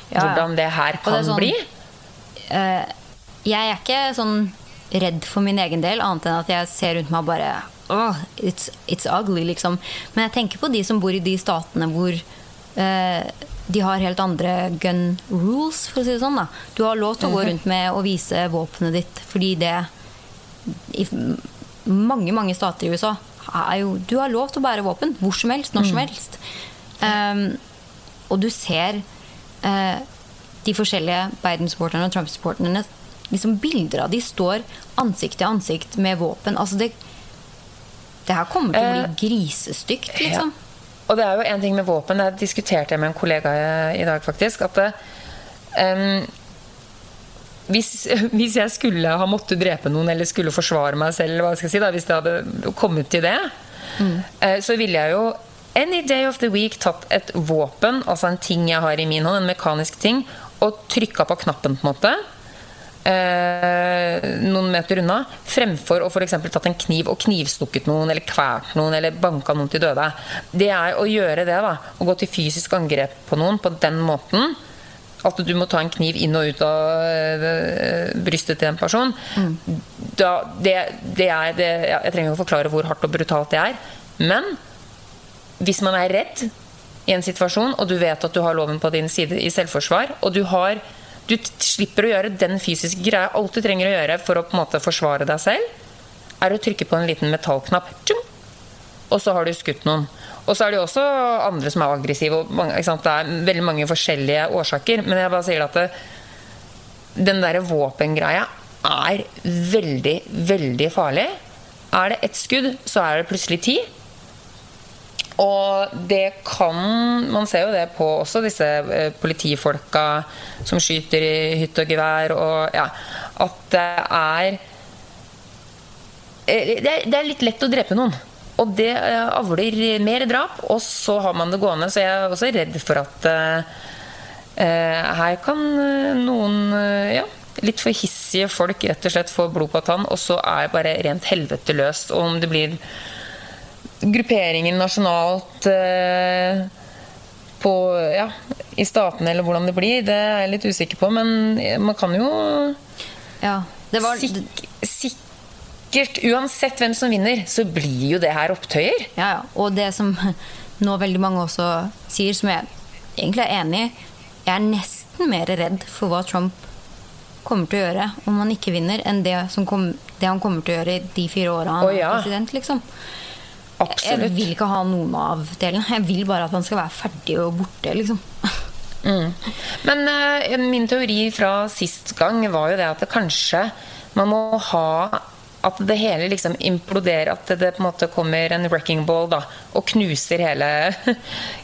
Ja, hvordan det her kan det sånn- bli. Eh, jeg er ikke sånn redd for min egen del, annet enn at jeg ser rundt meg og bare Åh, it's, it's ugly, liksom. Men jeg tenker på de som bor i de statene hvor eh, de har helt andre gun rules, for å si det sånn. da. Du har lov til å gå rundt med og vise våpenet ditt fordi det I mange, mange stater i USA er jo Du har lov til å bære våpen hvor som helst, når som helst. Um, og du ser uh, de forskjellige Biden-supporterne og Trump-supporterne liksom Bilder av de står ansikt til ansikt med våpen. Altså det, det her kommer til å bli Eh, grisestygt, liksom. Og det er jo en ting med våpen, det diskuterte jeg med en kollega i dag, faktisk. At det, um, hvis, [LAUGHS] hvis jeg skulle ha måttet drepe noen eller skulle forsvare meg selv, hva skal jeg si da, hvis det hadde kommet til det, eh, så ville jeg jo any day of the week tatt et våpen, altså en ting jeg har i min hånd, en mekanisk ting, og trykka på knappen, på en måte. Eh, noen meter unna, fremfor å f.eks. tatt en kniv og knivstukket noen, eller kvært noen, eller banka noen til døde. Det er å gjøre det, da. Å gå til fysisk angrep på noen på den måten. At du må ta en kniv inn og ut av eh, brystet til en person. Da, det, det er det, Jeg trenger ikke å forklare hvor hardt og brutalt det er. Men hvis man er redd i en situasjon, og du vet at du har loven på din side i selvforsvar, og du har du slipper å gjøre den fysiske greia. Alt du trenger å gjøre for å på en måte forsvare deg selv, er å trykke på en liten metallknapp. Tjum! Og så har du skutt noen. Og så er det jo også andre som er aggressive. Mange? Det er veldig mange forskjellige årsaker. Men jeg bare sier at det, den derre våpengreia er veldig, veldig farlig. Er det ett skudd, så er det plutselig ti. Og det kan Man ser jo det på også disse eh, politifolka som skyter i hytt og gevær, og ja At det er eh, det er, litt lett å drepe noen. Og det eh, avler mer drap, og så har man det gående. Så jeg er også redd for at eh, her kan noen ja, litt for hissige folk rett og slett få blod på tann, og så er bare rent helvete løst. Og om det blir grupperingen nasjonalt eh, på, ja, i statene, eller hvordan det blir, det er jeg litt usikker på. Men man kan jo Ja, det var, sik sikkert Uansett hvem som vinner, så blir jo det her opptøyer. Ja, ja. Og det som nå veldig mange også sier, som jeg egentlig er enig i Jeg er nesten mer redd for hva Trump kommer til å gjøre om han ikke vinner, enn det, som kom, det han kommer til å gjøre i de fire åra han oh, ja. er president. liksom. Jeg vil ikke ha noen av delene. Jeg vil bare at han skal være ferdig og borte, liksom. Men uh, min teori fra sist gang var jo det at det kanskje man må ha at det hele liksom imploderer, at det på en måte kommer en wrecking ball da, og knuser hele, [LAUGHS]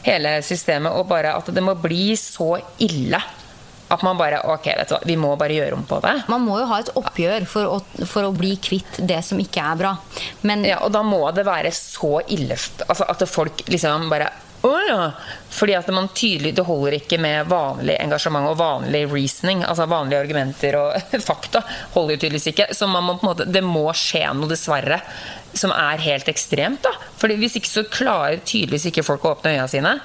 hele systemet. Og bare at det må bli så ille at man bare Ok, vet du hva, vi må bare gjøre om på det. Man må jo ha et oppgjør for å, for å bli kvitt det som ikke er bra. Men Ja, og da må det være så ille altså At folk liksom bare Å ja! Fordi at man tydelig Det holder ikke med vanlig engasjement og vanlig reasoning. Altså vanlige argumenter og [LAUGHS] fakta holder jo tydeligvis ikke. Så man må på en måte Det må skje noe, dessverre, som er helt ekstremt, da. Fordi hvis ikke så klarer tydeligvis ikke folk å åpne øya sine.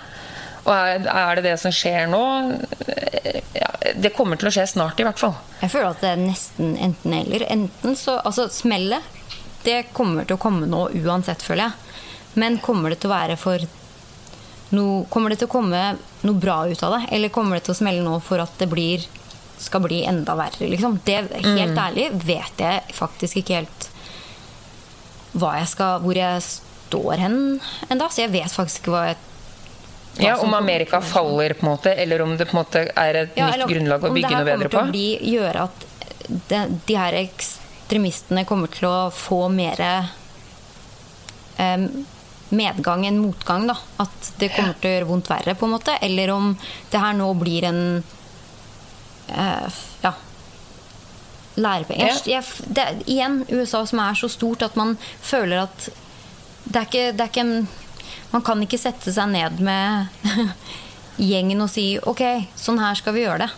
Og er, er det det som skjer nå? Ja, det kommer til å skje snart, i hvert fall. Jeg føler at det er nesten enten eller. Enten så Altså, smellet, det kommer til å komme nå uansett, føler jeg. Men kommer det til å være for noe Kommer det til å komme noe bra ut av det? Eller kommer det til å smelle nå for at det blir skal bli enda verre, liksom? Det, helt ærlig vet jeg faktisk ikke helt jeg skal, hvor jeg står hen enda. Så jeg vet faktisk ikke hva jeg Ja, Om Amerika faller, på en måte, eller om det på en måte er et Ja, nytt grunnlag å bygge noe bedre på? om det her kommer til å bli, gjøre at de, de her ekstremistene kommer til å få mer eh, medgang enn motgang. da At det kommer til å gjøre vondt verre, på en måte. Eller om det her nå blir en eh, ja, lærepenger. Ja. Igjen USA som er så stort at man føler at det er ikke, det er ikke en Man kan ikke sette seg ned med [LAUGHS] gjengen og si OK, sånn her skal vi gjøre det.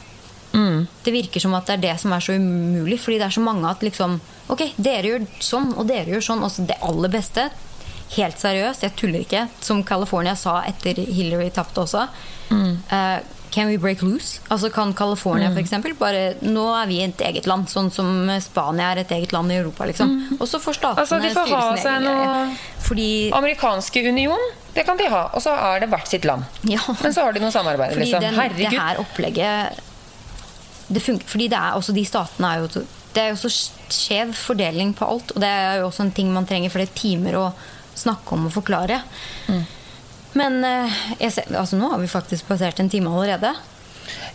Det virker som at det er det som er så umulig, fordi det er så mange at liksom Ok, dere gjør sånn, og dere gjør sånn. Også det aller beste. Helt seriøst, jeg tuller ikke. Som California sa etter Hillary tapte også. eh, can we break loose? Altså Kan California for eksempel bare Nå er vi et eget land, sånn som Spania er et eget land i Europa. liksom Og så får statene Altså, de får ha seg noe- Fordi Amerikanske union, det kan de ha. Og så er det hvert sitt land. Ja. Men så har de noe samarbeid. Fordi Liksom. den, det Herregud. her opplegget det funker, Fordi det er også de statene er jo Det er jo så skjev fordeling på alt. Og det er jo også en ting man trenger flere timer å snakke om og forklare. Mm. Men eh, ser, altså, nå har vi faktisk passert en time allerede.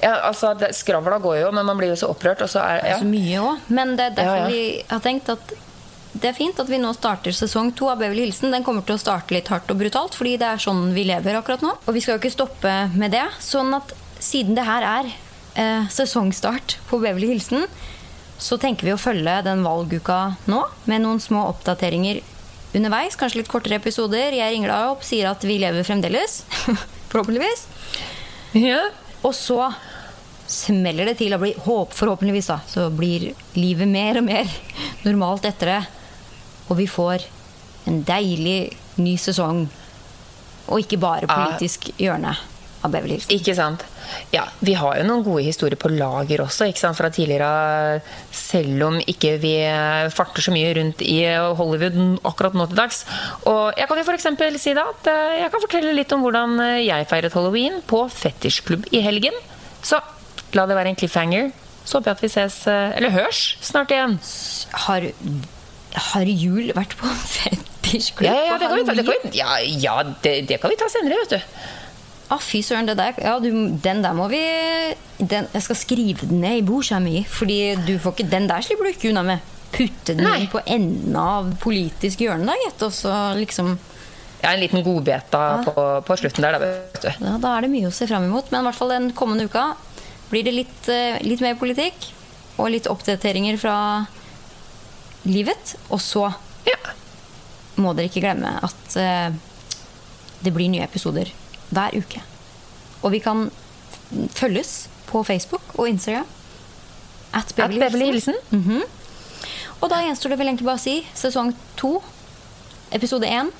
Ja, altså, det, skravla går jo, men man blir jo så opprørt. Og så er ja. så mye òg. Men det er derfor Ja, ja. vi har tenkt at det er fint at vi nå starter sesong to av Beverly Hilsen. Den kommer til å starte litt hardt og brutalt, fordi det er sånn vi lever akkurat nå. Og vi skal jo ikke stoppe med det. Sånn at siden det her er eh, sesongstart på Beverly Hilsen, så tenker vi å følge den valguka nå med noen små oppdateringer underveis. Kanskje litt kortere episoder. Jeg ringer deg opp, sier at vi lever fremdeles. [LAUGHS] Forhåpentligvis. Ja. Og så smeller det til og blir håp, forhåpentligvis da, så blir livet mer og mer normalt etter det. Og vi får en deilig ny sesong. Og ikke bare politisk hjørne av Beverly Hills. Ikke sant? Ja, Vi har jo noen gode historier på lager også ikke sant, fra tidligere. Selv om ikke vi farter så mye rundt i Hollywood akkurat nå til dags. Og jeg kan jo f.eks. si da at eh, jeg kan fortelle litt om hvordan eh, jeg feiret halloween på fetisjklubb i helgen. Så la det være en cliffhanger. Så håper jeg at vi ses, eh, eller hørs, snart igjen. Har, har Jul vært på [LAUGHS] fetisjklubb Ja, ja, på det kan vi ta, det kan vi, ja, ja det, det kan vi ta senere, vet du. Ah, fy søren, det der, ja, du, den der må vi den, Jeg skal skrive den ned i bordsida mi, Fordi du får ikke, den der slipper du ikke unna med. Putte den Nei. på enden av politisk hjørne, da, gitt. Og så liksom Ja, En liten godbeta på, på slutten der, da, vet du. Ja, da er det mye å se fram imot. Men i hvert fall den kommende uka blir det litt, eh, litt mer politikk. Og litt oppdateringer fra livet. Og så Ja. må dere ikke glemme at uh, det blir nye episoder hver uke. Og vi kan følges på Facebook og Instagram. At At Beverly Hilsen. Og da gjenstår det vel egentlig bare å si sesong to, episode én,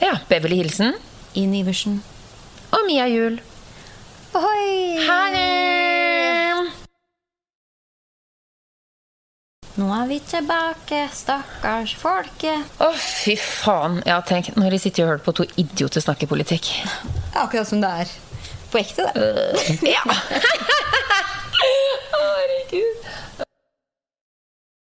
Ja, Beverly Hilsen i Iversen. og Mia Juel. Ohoi! Ha det! Nå er vi tilbake, stakkars folket. Å, fy faen. Ja, tenk når de sitter og hører på to idioter snakke politikk. Akkurat som det er på ekte, det. Uh, ja. [LAUGHS] Herregud.